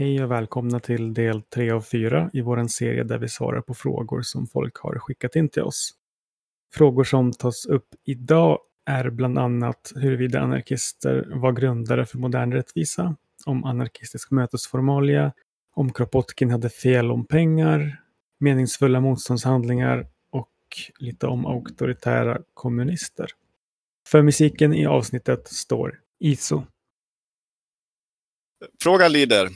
Hej och välkomna till del 3 av 4 i vår serie där vi svarar på frågor som folk har skickat in till oss. Frågor som tas upp idag är bland annat huruvida anarkister var grundare för modern rättvisa, om anarkistisk mötesformalia, om Kropotkin hade fel om pengar, meningsfulla motståndshandlingar och lite om auktoritära kommunister. För musiken i avsnittet står ISO. Frågan lyder,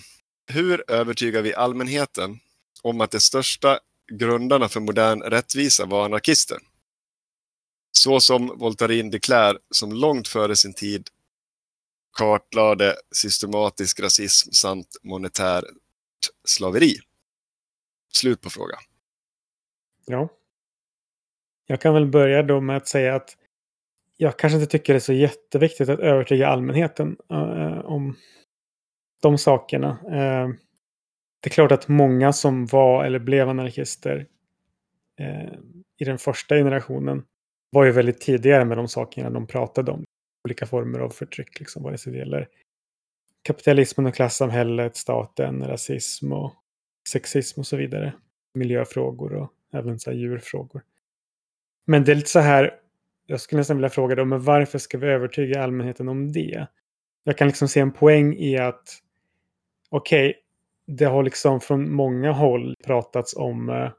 hur övertygar vi allmänheten om att de största grundarna för modern rättvisa var anarkister? Så som Voltarin de Cler som långt före sin tid kartlade systematisk rasism samt monetärt slaveri. Slut på frågan. Ja. Jag kan väl börja då med att säga att jag kanske inte tycker det är så jätteviktigt att övertyga allmänheten uh, om de sakerna. Eh, det är klart att många som var eller blev anarkister eh, i den första generationen var ju väldigt tidigare med de sakerna de pratade om. Olika former av förtryck, liksom, vare sig det gäller kapitalismen och klassamhället, staten, rasism och sexism och så vidare. Miljöfrågor och även så här djurfrågor. Men det är lite så här, jag skulle nästan vilja fråga då, men varför ska vi övertyga allmänheten om det? Jag kan liksom se en poäng i att, okej, okay, det har liksom från många håll pratats om eh,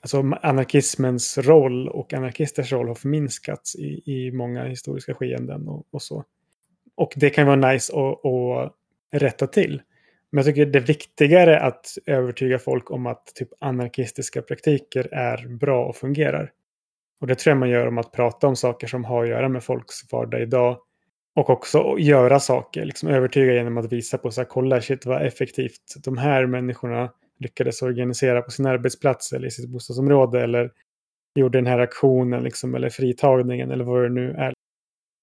alltså anarkismens roll och anarkisters roll har förminskats i, i många historiska skeenden och, och så. Och det kan vara nice att, att rätta till. Men jag tycker det är viktigare att övertyga folk om att typ anarkistiska praktiker är bra och fungerar. Och det tror jag man gör om att prata om saker som har att göra med folks vardag idag. Och också göra saker, liksom övertyga genom att visa på så här, kolla shit vad effektivt de här människorna lyckades organisera på sin arbetsplats eller i sitt bostadsområde eller gjorde den här aktionen liksom, eller fritagningen eller vad det nu är.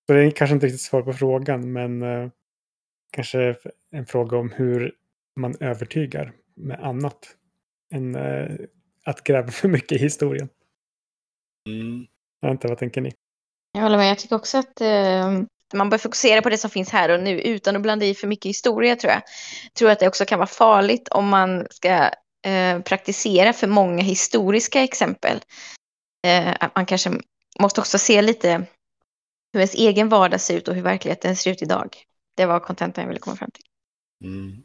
Så det är kanske inte riktigt svar på frågan men eh, kanske en fråga om hur man övertygar med annat än eh, att gräva för mycket i historien. Mm. Jag vet inte, vad tänker ni? Jag håller med. Jag tycker också att eh, man bör fokusera på det som finns här och nu utan att blanda i för mycket historia tror jag. Jag tror att det också kan vara farligt om man ska eh, praktisera för många historiska exempel. Eh, att man kanske måste också se lite hur ens egen vardag ser ut och hur verkligheten ser ut idag. Det var kontentan jag ville komma fram till. Mm.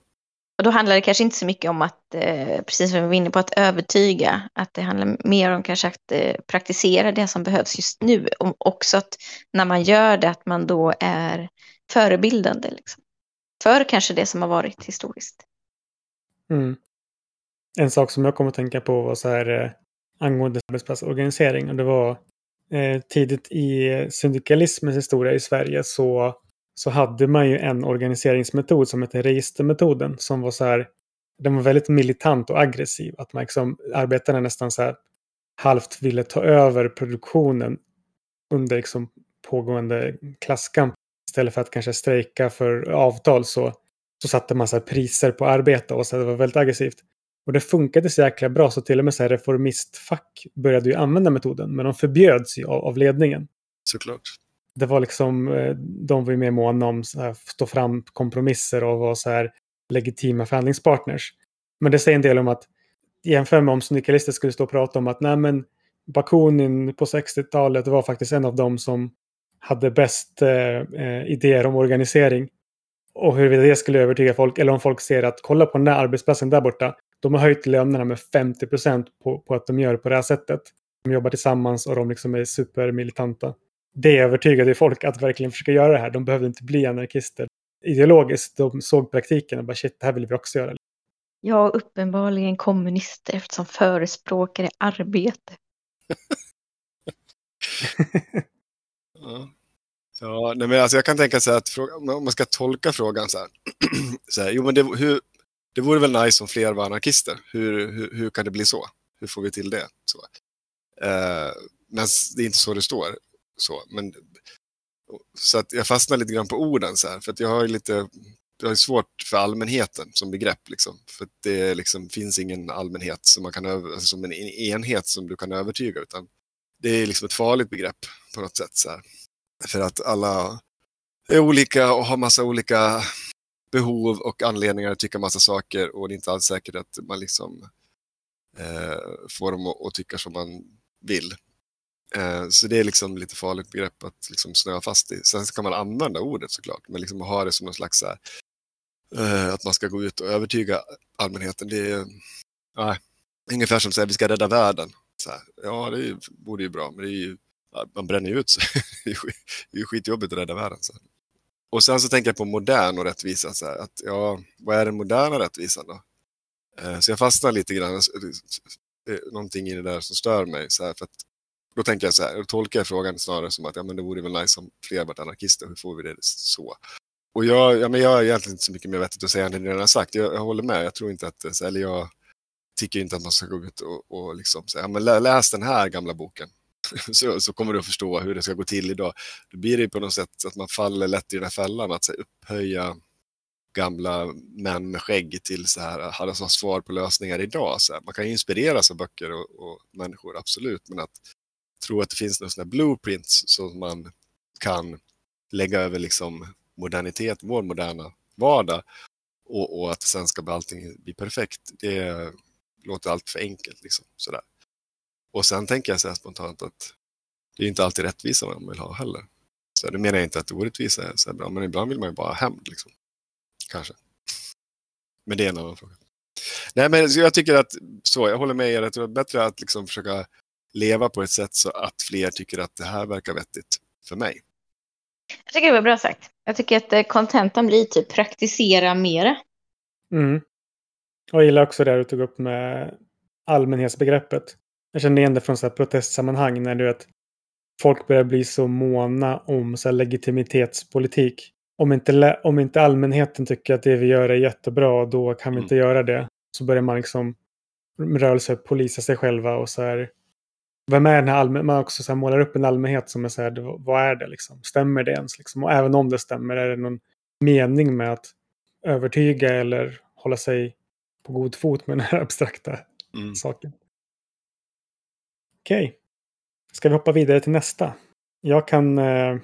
Och då handlar det kanske inte så mycket om att, eh, precis som vi var inne på, att övertyga. Att det handlar mer om kanske att eh, praktisera det som behövs just nu. Och också att när man gör det, att man då är förebildande. Liksom. För kanske det som har varit historiskt. Mm. En sak som jag kom att tänka på var så här eh, angående arbetsplatsorganisering. Och det var eh, tidigt i eh, syndikalismens historia i Sverige så så hade man ju en organiseringsmetod som hette registermetoden som var så här, den var väldigt militant och aggressiv. Att man liksom, arbetarna nästan så här halvt ville ta över produktionen under liksom pågående klasskamp. Istället för att kanske strejka för avtal så, så satte man så priser på arbete och så det var väldigt aggressivt. Och det funkade så jäkla bra så till och med så här reformistfack började ju använda metoden. Men de förbjöds ju av, av ledningen. Såklart det var liksom, eh, de var ju mer måna om att stå fram kompromisser och vara så här legitima förhandlingspartners. Men det säger en del om att jämför med om syndikalister skulle stå och prata om att nej men Bakunin på 60-talet var faktiskt en av dem som hade bäst eh, eh, idéer om organisering. Och huruvida det skulle övertyga folk, eller om folk ser att kolla på den där arbetsplatsen där borta, de har höjt lönerna med 50 procent på, på att de gör på det här sättet. De jobbar tillsammans och de liksom är supermilitanta det övertygade folk att verkligen försöka göra det här. De behövde inte bli anarkister ideologiskt. De såg praktiken och bara shit, det här vill vi också göra. Ja, uppenbarligen kommunister eftersom förespråkare arbete. Ja, ja nej, men alltså jag kan tänka sig att fråga, om man ska tolka frågan så här. så här jo, men det, hur, det vore väl nice om fler var anarkister. Hur, hur, hur kan det bli så? Hur får vi till det? Så. Eh, men det är inte så det står. Så, men, så att jag fastnar lite grann på orden så här, för att jag har ju lite jag har svårt för allmänheten som begrepp. Liksom, för att det liksom, finns ingen allmänhet som, man kan över, alltså, som en enhet som du kan övertyga. Utan det är liksom ett farligt begrepp på något sätt. Så här. För att alla är olika och har massa olika behov och anledningar att tycka massa saker och det är inte alls säkert att man liksom eh, får dem att, att tycka som man vill. Eh, så det är liksom lite farligt begrepp att liksom snöa fast i. Sen kan man använda ordet såklart, men liksom ha det som någon slags så här, eh, att man ska gå ut och övertyga allmänheten. Det är nej, ungefär som att säga vi ska rädda världen. Så här, ja, det vore ju bra, men det är ju, man bränner ju ut sig. det är ju skitjobbigt att rädda världen. Så. här. Och sen så tänker jag på modern och rättvisa. Så här, att, ja, vad är den moderna rättvisan då? Eh, så jag fastnar lite grann, någonting i det där som stör mig. Så här, för att, då tänker jag så här, då tolkar jag frågan snarare som att ja, men det vore väl nice om fler vart anarkister, hur får vi det så? Och jag, ja, men jag har egentligen inte så mycket mer vettigt att säga än det ni redan har sagt. Jag, jag håller med, jag tror inte att, eller jag tycker inte att man ska gå ut och, och liksom säga, ja, men läs den här gamla boken. så, så kommer du att förstå hur det ska gå till idag. Då blir det ju på något sätt att man faller lätt i den här fällan att så här, upphöja gamla män med skägg till så här, hade svar på lösningar idag. Så här. Man kan ju inspireras av böcker och, och människor, absolut, men att tror att det finns några sådana blueprints som man kan lägga över liksom modernitet, vår moderna vardag och, och att sen ska allting bli perfekt, det låter allt för enkelt. Liksom, sådär. Och sen tänker jag så här spontant att det är inte alltid rättvisa man vill ha heller. Så det menar jag inte att orättvisa är så bra, men ibland vill man ju bara ha hämnd. Liksom. Kanske. Men det är en annan fråga. Nej, men jag tycker att, så, jag håller med er, att det är bättre att liksom försöka leva på ett sätt så att fler tycker att det här verkar vettigt för mig. Jag tycker det var bra sagt. Jag tycker att eh, kontentan blir typ praktisera mera. Mm. Och jag gillar också det du tog upp med allmänhetsbegreppet. Jag känner igen det från så här protestsammanhang när du vet folk börjar bli så måna om så här legitimitetspolitik. Om inte, om inte allmänheten tycker att det vi gör är jättebra, då kan vi Mm. inte göra det. Så börjar man liksom rörelse polisa sig själva och så här. Vem är den här allmän... Man också så här målar upp en allmänhet som är så här, vad är det liksom? Stämmer det ens liksom? Och även om det stämmer, är det någon mening med att övertyga eller hålla sig på god fot med den här abstrakta Mm. saken. Okej. Ska vi hoppa vidare till nästa? Jag kan eh,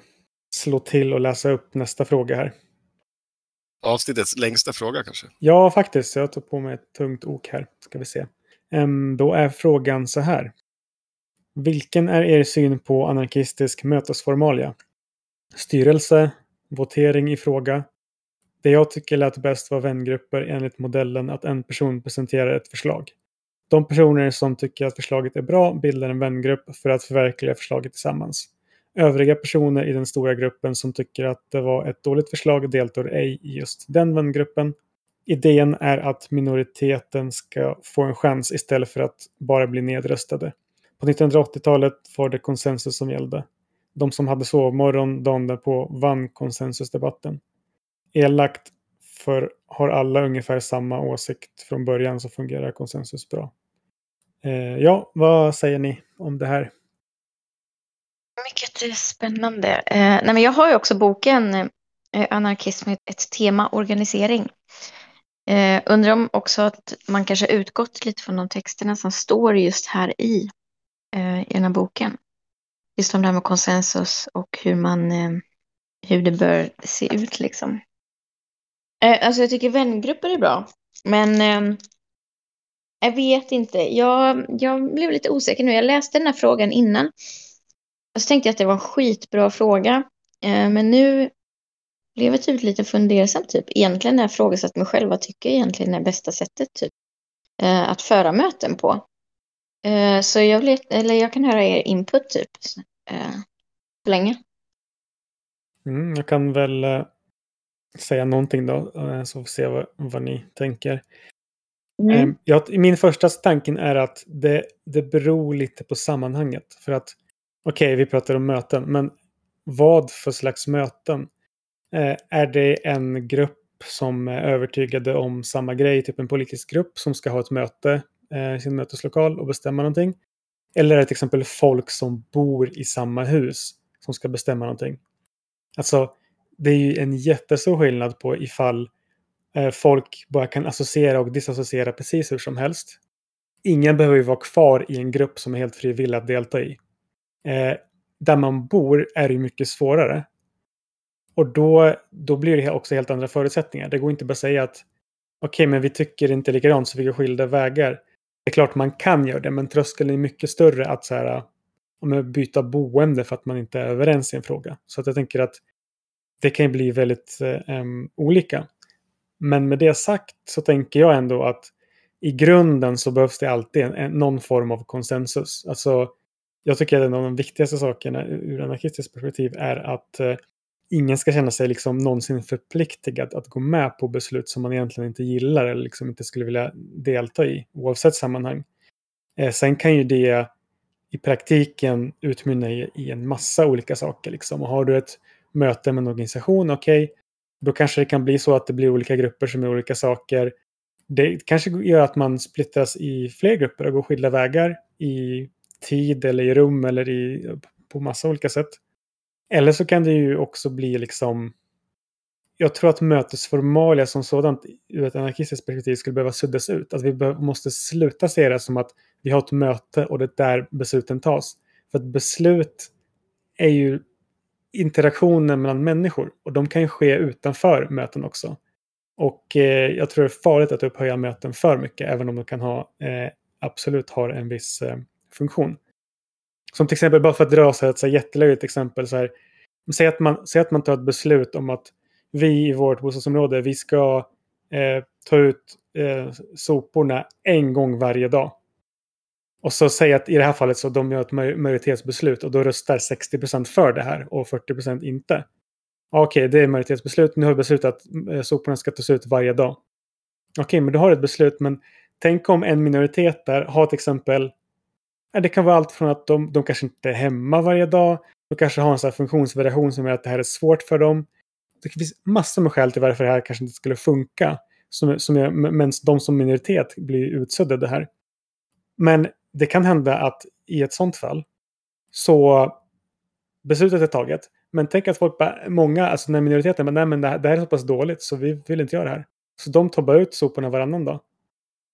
slå till och läsa upp nästa fråga här. Avsnittets längsta fråga kanske. Ja, faktiskt. Jag tar på mig ett tungt ok här. Ska vi se. Em, då är frågan så här. Vilken är er syn på anarkistisk mötesformalia? Styrelse, votering i fråga. Det jag tycker lät bäst var vängrupper enligt modellen att en person presenterar ett förslag. De personer som tycker att förslaget är bra bildar en vängrupp för att förverkliga förslaget tillsammans. Övriga personer i den stora gruppen som tycker att det var ett dåligt förslag deltar ej i just den vängruppen. Idén är att minoriteten ska få en chans istället för att bara bli nedröstade. På 1980-talet var det konsensus som gällde. De som hade sovmorgon dagen därpå vann konsensusdebatten. Elakt, för har alla ungefär samma åsikt från början så fungerar konsensus bra. Eh, ja, vad säger ni om det här? Mycket spännande. Eh, nej, men jag har ju också boken eh, Anarkism, ett tema organisering. Eh, undrar om också att man kanske utgått lite från de texterna som står just här i, eh, i den här boken. Just om det här med konsensus och hur man, eh, hur det bör se ut liksom. Eh, alltså jag tycker vängrupper är bra, men eh, jag vet inte. Jag, jag blev lite osäker nu. Jag läste den här frågan innan. Och så tänkte jag att det var en skitbra fråga. Eh, men nu blev jag typ lite fundersam. Typ. Egentligen har jag frågat mig själv. Vad tycker jag egentligen är bästa sättet typ, eh, att föra möten på? Eh, så jag, vill, eller jag kan höra er input typ. Eh, så länge. Mm, jag kan väl eh, säga någonting då, så får vi se vad, vad ni tänker. Mm. Ehm, jag, min första tanken är att det, det beror lite på sammanhanget. För att, okej, vi pratar om möten, men vad för slags möten? Är det en grupp som är övertygade om samma grej, typ en politisk grupp som ska ha ett möte eh, sin möteslokal och bestämma någonting? Eller är det till exempel folk som bor i samma hus som ska bestämma någonting? Alltså, det är ju en jättestor skillnad på ifall eh, folk bara kan associera och disassociera precis hur som helst. Ingen behöver ju vara kvar i en grupp som är helt frivillig att delta i. Eh, där man bor är det ju mycket svårare. Och då, då blir det också helt andra förutsättningar. Det går inte bara att säga att okej, men vi tycker inte likadant så vi går skilda vägar. Det är klart man kan göra det, men tröskeln är mycket större att så här, om byta boende för att man inte är överens i en fråga. Så att jag tänker att det kan ju bli väldigt eh, olika. Men med det sagt så tänker jag ändå att i grunden så behövs det alltid en, en, någon form av konsensus. Alltså, jag tycker att en av de viktigaste sakerna ur anarkistiskt perspektiv är att eh, ingen ska känna sig liksom någonsin förpliktigad att gå med på beslut som man egentligen inte gillar eller liksom inte skulle vilja delta i oavsett sammanhang. Eh, sen kan ju det i praktiken utmynna i, i en massa olika saker. Liksom. Och har du ett möte med en organisation, okej, då kanske det kan bli så att det blir olika grupper som är olika saker. Det kanske gör att man splittras i fler grupper och går skilda vägar i tid eller i rum eller i, på massa olika sätt. Eller så kan det ju också bli liksom jag tror att mötesformalia som sådant ur ett anarkistiskt perspektiv skulle behöva suddas ut. Att vi måste sluta se det som att vi har ett möte och det är där besluten tas. För att beslut är ju interaktionen mellan människor och de kan ju ske utanför möten också. Och eh, jag tror det är farligt att upphöja möten för mycket, även om de kan ha, eh, absolut har en viss eh, funktion. Som till exempel, bara för att dra så här ett så här jättelöjligt exempel, så här, säg, att man, säg att man tar ett beslut om att vi i vårt bostadsområde, vi ska eh, ta ut eh, soporna en gång varje dag. Och så säg att i det här fallet så de gör ett majoritetsbeslut och då röstar 60% för det här och 40% inte. Okej, det är majoritetsbeslut. Nu har vi beslutat att eh, soporna ska tas ut varje dag. Okej, men du har ett beslut, men tänk om en minoritet där har till exempel det kan vara allt från att de, de kanske inte är hemma varje dag. De kanske har en sån här funktionsvariation som gör att det här är svårt för dem. Det finns massor med skäl till varför det här kanske inte skulle funka. Som, som är, medan de som minoritet blir utsuddade här. Men det kan hända att i ett sånt fall så beslutet är taget. Men tänk att folk bara, många, alltså när minoriteten, men nej men det här, det här är så pass dåligt så vi vill inte göra det här. Så de tar bara ut soporna varannan dag.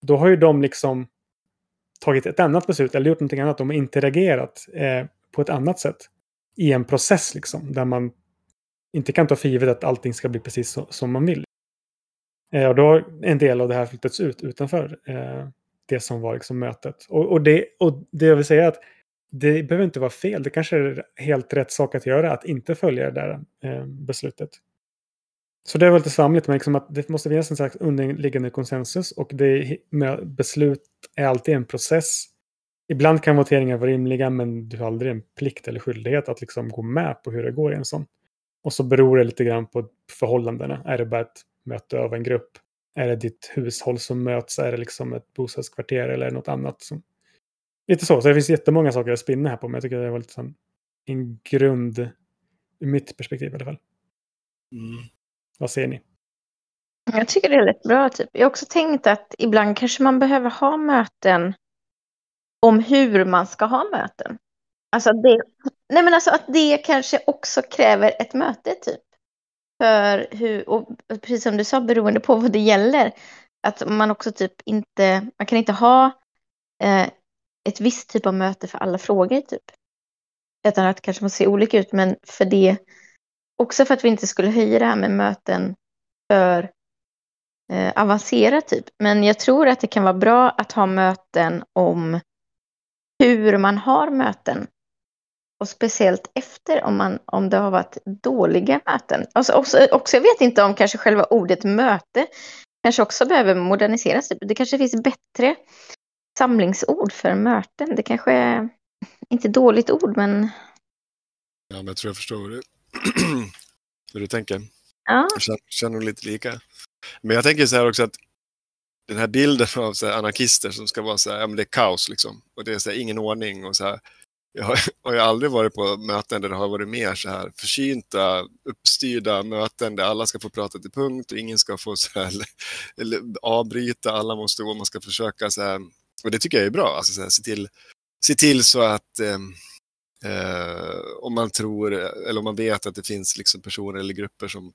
Då har ju de liksom tagit ett annat beslut eller gjort någonting annat. De har interagerat eh, på ett annat sätt i en process liksom, där man inte kan ta för givet att allting ska bli precis så, som man vill. Eh, och då har en del av det här flyttats ut utanför eh, det som var liksom, mötet. Och, och, det, och det jag vill säga är att det behöver inte vara fel. Det kanske är helt rätt sak att göra att inte följa det där eh, beslutet. Så det är väl lite svamligt, men liksom att det måste finnas en slags underliggande konsensus och det, med beslut är alltid en process. Ibland kan voteringar vara rimliga, men du har aldrig en plikt eller skyldighet att liksom gå med på hur det går i en sån. Och så beror det lite grann på förhållandena. Är det bara ett möte av en grupp? Är det ditt hushåll som möts? Är det liksom ett bostadskvarter eller något annat? Som... Lite så. Så det finns jättemånga saker att spinna här på, men jag tycker det var lite sån, en grund, ur mitt perspektiv i alla fall. Mm. Vad ser ni? Jag tycker det är rätt bra. Typ. Jag har också tänkt att ibland kanske man behöver ha möten om hur man ska ha möten. Alltså, att det, nej men alltså att det kanske också kräver ett möte typ. För hur, och precis som du sa, beroende på vad det gäller. Att man också typ inte, man kan inte ha eh, ett visst typ av möte för alla frågor typ. Utan att det kanske måste se olika ut, men för det, också för att vi inte skulle höja det här med möten för eh, avancerat typ. Men jag tror att det kan vara bra att ha möten om hur man har möten. Och speciellt efter om, man, om det har varit dåliga möten. Alltså också, också, jag vet inte om kanske själva ordet möte kanske också behöver moderniseras. Typ. Det kanske finns bättre samlingsord för möten. Det kanske är inte dåligt ord, men Ja, men jag tror jag förstår hur du, hur du tänker. ja. Jag känner, känner lite lika. Men jag tänker så här också att den här bilden av så anarkister som ska vara så här, ja men det är kaos liksom. Och det är så här, ingen ordning och så här. Jag har, har jag aldrig varit på möten där det har varit mer så här försynta, uppstyrda möten där alla ska få prata till punkt och ingen ska få så här, eller avbryta, alla måste och man ska försöka så här. Och det tycker jag är bra, alltså så här, se, till, se till så att eh, eh, om man tror eller om man vet att det finns liksom personer eller grupper som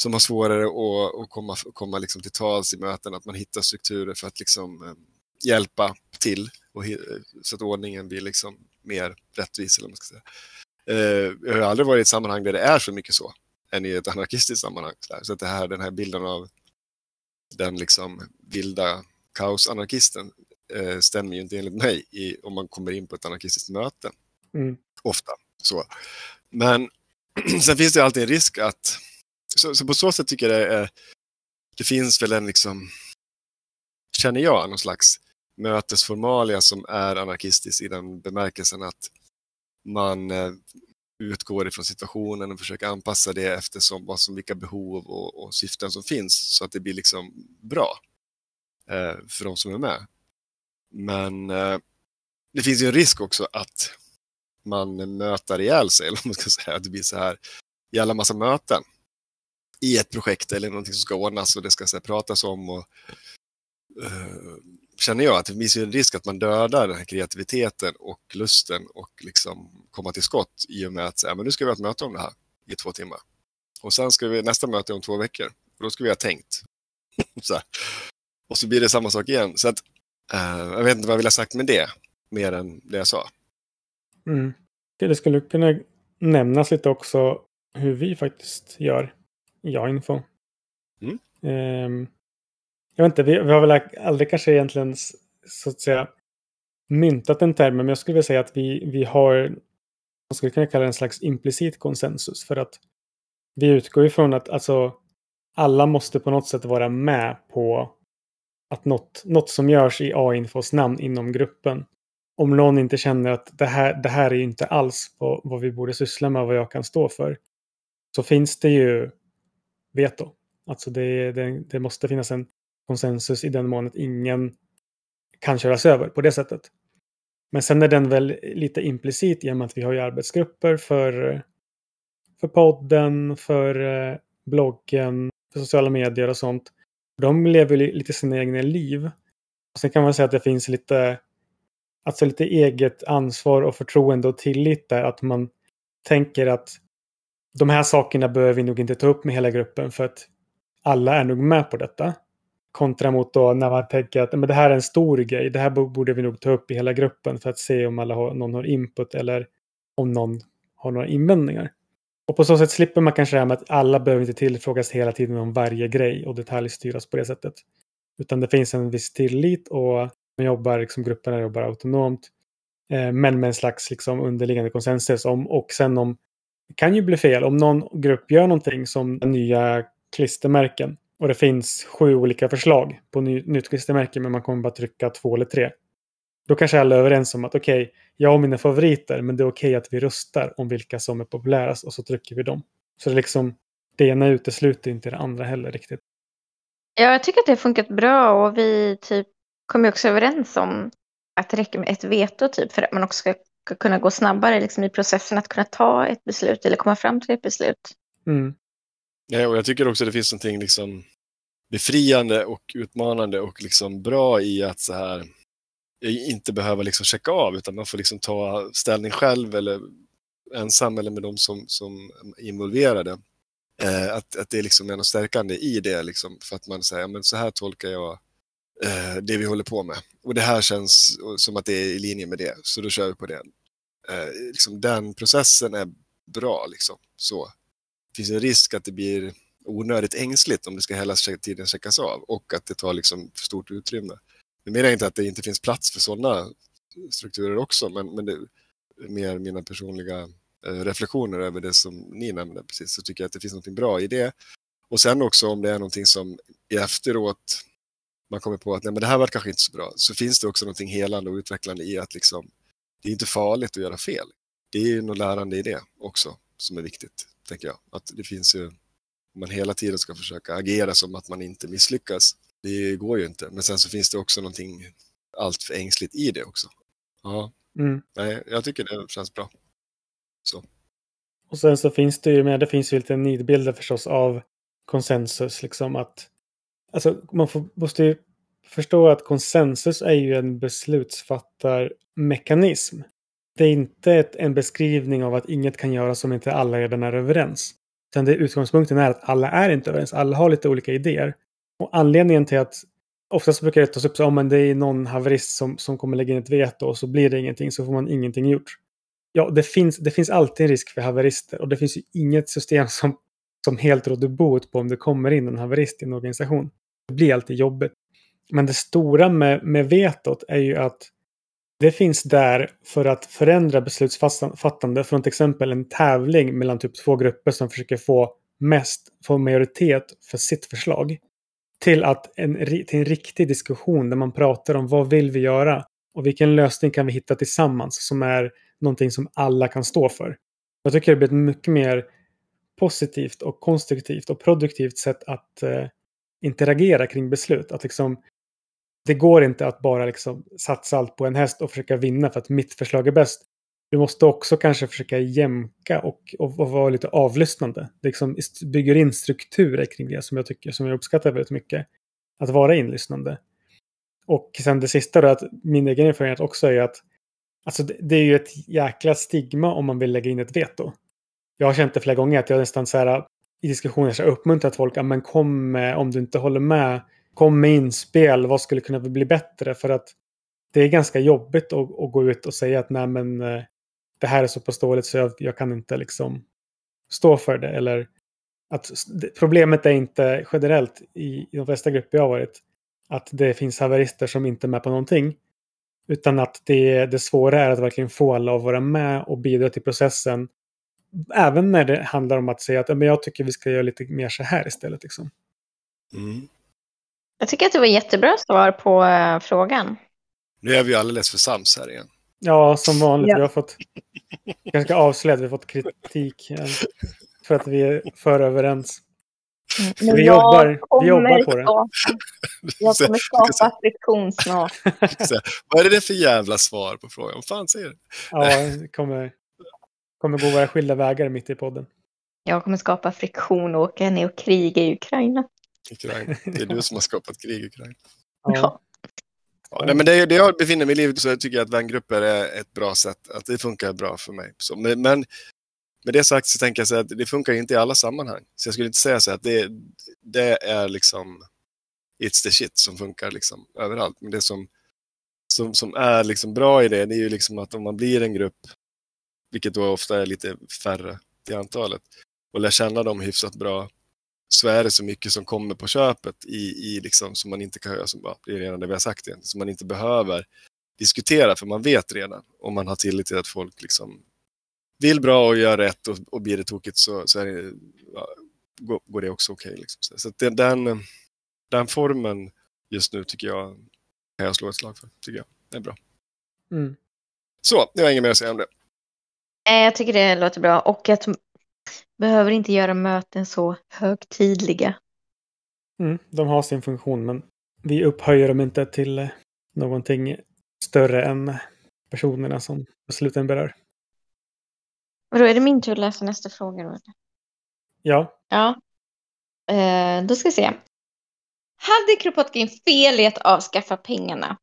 som har svårare att, att komma, komma liksom till tals i möten, att man hittar strukturer för att liksom, eh, hjälpa till och, så att ordningen blir liksom mer rättvis. Eller man ska säga. Eh, jag har aldrig varit i ett sammanhang där det är så mycket så, än i ett anarkistiskt sammanhang. Så, så att det här, den här bilden av den liksom vilda kaosanarkisten eh, stämmer ju inte enligt mig i, om man kommer in på ett anarkistiskt möte. Mm. Ofta. Så. Men sen finns det alltid en risk att så, så, på så sätt tycker jag det, är, det finns väl en, liksom, känner jag, någon slags mötesformalia som är anarkistisk i den bemärkelsen att man eh, utgår ifrån situationen och försöker anpassa det eftersom vad som, vilka behov och, och syften som finns så att det blir liksom bra eh, för de som är med. Men eh, det finns ju en risk också att man möter ihjäl sig, eller man ska säga, att det blir så här i alla massa möten i ett projekt eller någonting som ska ordnas och det ska så här, pratas om. Och, uh, känner jag att det finns en risk att man dödar den här kreativiteten och lusten och liksom komma till skott i och med att säga, men nu ska vi ha ett möte om det här i två timmar. Och sen ska vi nästa möte om två veckor. Och då ska vi ha tänkt. så och så blir det samma sak igen. Så att, uh, jag vet inte vad jag vill ha sagt med det, mer än det jag sa. Mm. Det skulle kunna nämnas lite också hur vi faktiskt gör ja info. Mm. Um, jag vet inte, vi, vi, har väl aldrig kanske egentligen så att säga myntat en term, men jag skulle vilja säga att vi, vi har, man skulle kunna kalla det en slags implicit konsensus för att vi utgår ifrån att alltså alla måste på något sätt vara med på att något, något som görs i A-infos namn inom gruppen. Om någon inte känner att det här, det här är inte alls vad, vad vi borde syssla med vad jag kan stå för. Så finns det ju veto. Alltså det, det, det måste finnas en konsensus i den mån att ingen kan köras över på det sättet. Men sen är den väl lite implicit i och med att vi har ju arbetsgrupper för, för podden, för eh, bloggen, för sociala medier och sånt. De lever lite sina egna liv. Och sen kan man säga att det finns lite, alltså lite eget ansvar och förtroende och tillit där. Att man tänker att de här sakerna behöver vi nog inte ta upp med hela gruppen för att alla är nog med på detta. Kontra mot då när man tänker att men det här är en stor grej. Det här borde vi nog ta upp i hela gruppen för att se om alla har, någon har input eller om någon har några invändningar. Och på så sätt slipper man kanske det här med att alla behöver inte tillfrågas hela tiden om varje grej och detaljstyras på det sättet. Utan det finns en viss tillit och man jobbar, liksom, grupperna jobbar autonomt. Eh, men med en slags liksom, underliggande konsensus om och sen om det kan ju bli fel om någon grupp gör någonting som nya klistermärken och det finns sju olika förslag på ny, nytt klistermärke men man kommer bara trycka två eller tre. Då kanske alla är överens om att okej, okay, jag har mina favoriter men det är okej okay att vi röstar om vilka som är populärast och så trycker vi dem. Så det, liksom, det ena utesluter inte det andra heller riktigt. Ja, jag tycker att det har funkat bra och vi typ kom också överens om att det räcker med ett veto typ för att man också ska kunna gå snabbare liksom, i processen att kunna ta ett beslut eller komma fram till ett beslut. Mm. Ja, och jag tycker också det finns någonting liksom befriande och utmanande och liksom bra i att så här inte behöva liksom checka av utan man får liksom ta ställning själv eller ensam eller med de som, som är involverade. Eh, att, att det liksom är något stärkande i det liksom, för att man säger men så här tolkar jag eh, det vi håller på med. Och det här känns som att det är i linje med det, så då kör vi på det. Eh, liksom den processen är bra. Liksom. Så. Det finns en risk att det blir onödigt ängsligt om det ska hela tiden checkas av och att det tar liksom för stort utrymme. Jag menar inte att det inte finns plats för sådana strukturer också, men, men det är mer mina personliga eh, reflektioner över det som ni nämnde precis, så tycker jag att det finns något bra i det. Och sen också om det är någonting som i efteråt man kommer på att nej, men det här var kanske inte så bra, så finns det också någonting helande och utvecklande i att liksom, det är inte farligt att göra fel. Det är ju något lärande i det också som är viktigt, tänker jag. Att det finns ju, om man hela tiden ska försöka agera som att man inte misslyckas, Det går ju inte. Men sen så finns det också någonting allt för ängsligt i det också. Ja, Mm. nej, jag tycker det känns bra. Så. Och sen så finns det ju med, det finns ju lite nidbilder förstås av konsensus. Liksom att, alltså man får, måste ju förstå att konsensus är ju en beslutsfattarmekanism. Det är inte ett, en beskrivning av att inget kan göras om inte alla redan är överens. Utan det, utgångspunkten är att alla är inte överens, alla har lite olika idéer. Och anledningen till att oftast brukar det tas upp så om det är någon haverist som, som kommer lägga in ett veto och så blir det ingenting så får man ingenting gjort. Ja, det finns, det finns alltid en risk för haverister och det finns ju inget system som, som helt råder bot på om det kommer in en haverist i en organisation. Det blir alltid jobbigt. Men det stora med, med vetot är ju att det finns där för att förändra beslutsfattande från till exempel en tävling mellan typ två grupper som försöker få mest, få majoritet för sitt förslag. Till, att en, till en riktig diskussion där man pratar om vad vill vi göra och vilken lösning kan vi hitta tillsammans som är någonting som alla kan stå för. Jag tycker det blir ett mycket mer positivt och konstruktivt och produktivt sätt att eh, interagera kring beslut. Att liksom, det går inte att bara liksom satsa allt på en häst och försöka vinna för att mitt förslag är bäst. Du måste också kanske försöka jämka och, och, och vara lite avlyssnande. Det liksom bygger in strukturer kring det som jag tycker, som jag uppskattar väldigt mycket. Att vara inlyssnande. Och sen det sista då, att min egen erfarenhet också är att alltså det, det är ju ett jäkla stigma om man vill lägga in ett veto. Jag har känt det flera gånger att jag nästan så här i diskussioner så uppmuntrat folk, ja, men kom med, om du inte håller med, kom med inspel, vad skulle kunna bli bättre? För att det är ganska jobbigt att, att gå ut och säga att nej men eh, det här är så pass dåligt så jag, jag kan inte liksom stå för det. Eller att problemet är inte generellt i, i de flesta grupper jag har varit att det finns haverister som inte är med på någonting. Utan att det, det svåra är att verkligen få alla att vara med och bidra till processen. Även när det handlar om att säga att "Ja, men jag tycker vi ska göra lite mer så här istället. Liksom. Mm. Jag tycker att det var jättebra svar på eh, frågan. Nu är vi ju alldeles för sams här igen. Ja, som vanligt. Ja. Vi har fått ganska avslöjat. Vi har fått kritik eh, för att vi är för överens. Men Vi jobbar- vi jobbar på det. skapa- Jag kommer skapa friktion snart. Vad är det för jävla svar på frågan? Vad fan säger du? Ja, det kommer, kommer gå våra skilda vägar mitt i podden. Jag kommer skapa friktion och åka ner och kriga i Ukraina. Ukraina. Det är du som har skapat krig i Ukraina. Ja. Ja, nej, men det, det jag befinner mig i livet så jag tycker jag att vängrupper är ett bra sätt. Att det funkar bra för mig. Så, men, men med det sagt så tänker jag så att det funkar inte i alla sammanhang. Så jag skulle inte säga så att det, det är liksom it's the shit som funkar liksom överallt. Men det som, som, som är liksom bra i det, det är ju liksom att om man blir en grupp, vilket då ofta är lite färre till antalet, och lär känna dem hyfsat bra, så är det så mycket som kommer på köpet i, i liksom, som man inte kan som bara, det är redan det vi har sagt igen, som man inte behöver diskutera, för man vet redan, om man har tillit till att folk liksom vill bra och gör rätt och, och blir det tokigt så, så det, ja, går, går det också okej. liksom. Så, det, den, den formen just nu tycker jag kan jag slå ett slag för. Tycker jag. Det är bra. Mm. Så, det var inget mer att säga om det. Nej, Jag tycker det låter bra och att behöver inte göra möten så högtidliga. Mm. De har sin funktion men vi upphöjer dem inte till eh, någonting större än personerna som besluten berör. Och då är det min tur att läsa nästa fråga. Då. Ja, Ja. Eh, då ska vi se. Hade Kropotkin fel i att avskaffa pengarna?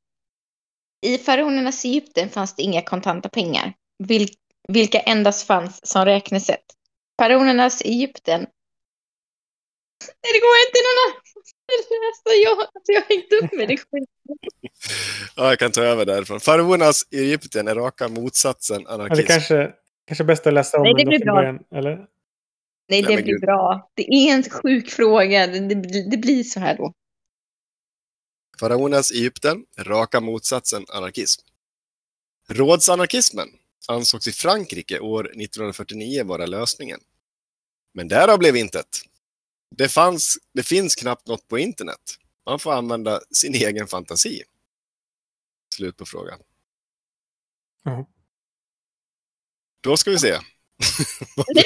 I faraonernas Egypten fanns det inga kontanta pengar, vil vilka endast fanns som räknesätt. Faraonernas Egypten... Nej, det går inte någon annan läsa. Jag, alltså, jag har hängt upp mig. Det. Ja, jag kan ta över därifrån. Faraonernas Egypten är raka motsatsen ja det anarkism. kanske, kanske bäst att läsa om Nej, det blir bra. början. Eller? Nej, det men blir gud. bra. Det är en sjuk fråga. Det, det, det blir så här då. Faraonernas Egypten är raka motsatsen anarkism. Rådsanarkismen ansågs i Frankrike år 1949 vara lösningen. Men därav blev intet. Det, fanns, det finns knappt något på internet. Man får använda sin egen fantasi. Slut på frågan. Ja. Då ska vi se.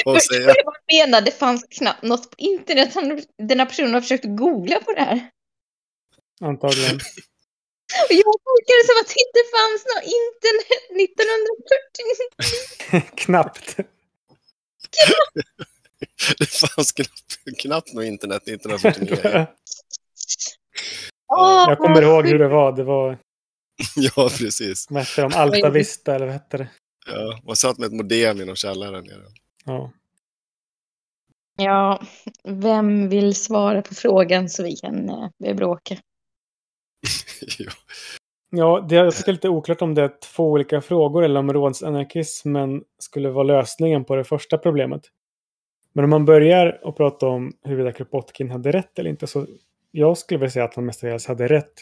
Vad att säga. jag menar. Det fanns knappt något på internet. Den här personen har försökt googla på det här. antagligen. Och jag tolkar det som att det inte fanns något internet 1949. Knappt. Det fanns knappt, knappt något internet 1949. Åh, Jag kommer ihåg hur det var. Det var, Ja, precis. vad hette de? Alta Vista eller vad hette det? Ja, man satt med ett modem i någon källare nere. Ja. Ja, vem vill svara på frågan så vi kan eh, börja bråka? ja. Ja, det jag tycker är lite oklart om det är två olika frågor eller om rådsanarkismen skulle vara lösningen på det första problemet. Men om man börjar och prata om huruvida Kropotkin hade rätt eller inte så jag skulle vilja säga att han mestadels hade rätt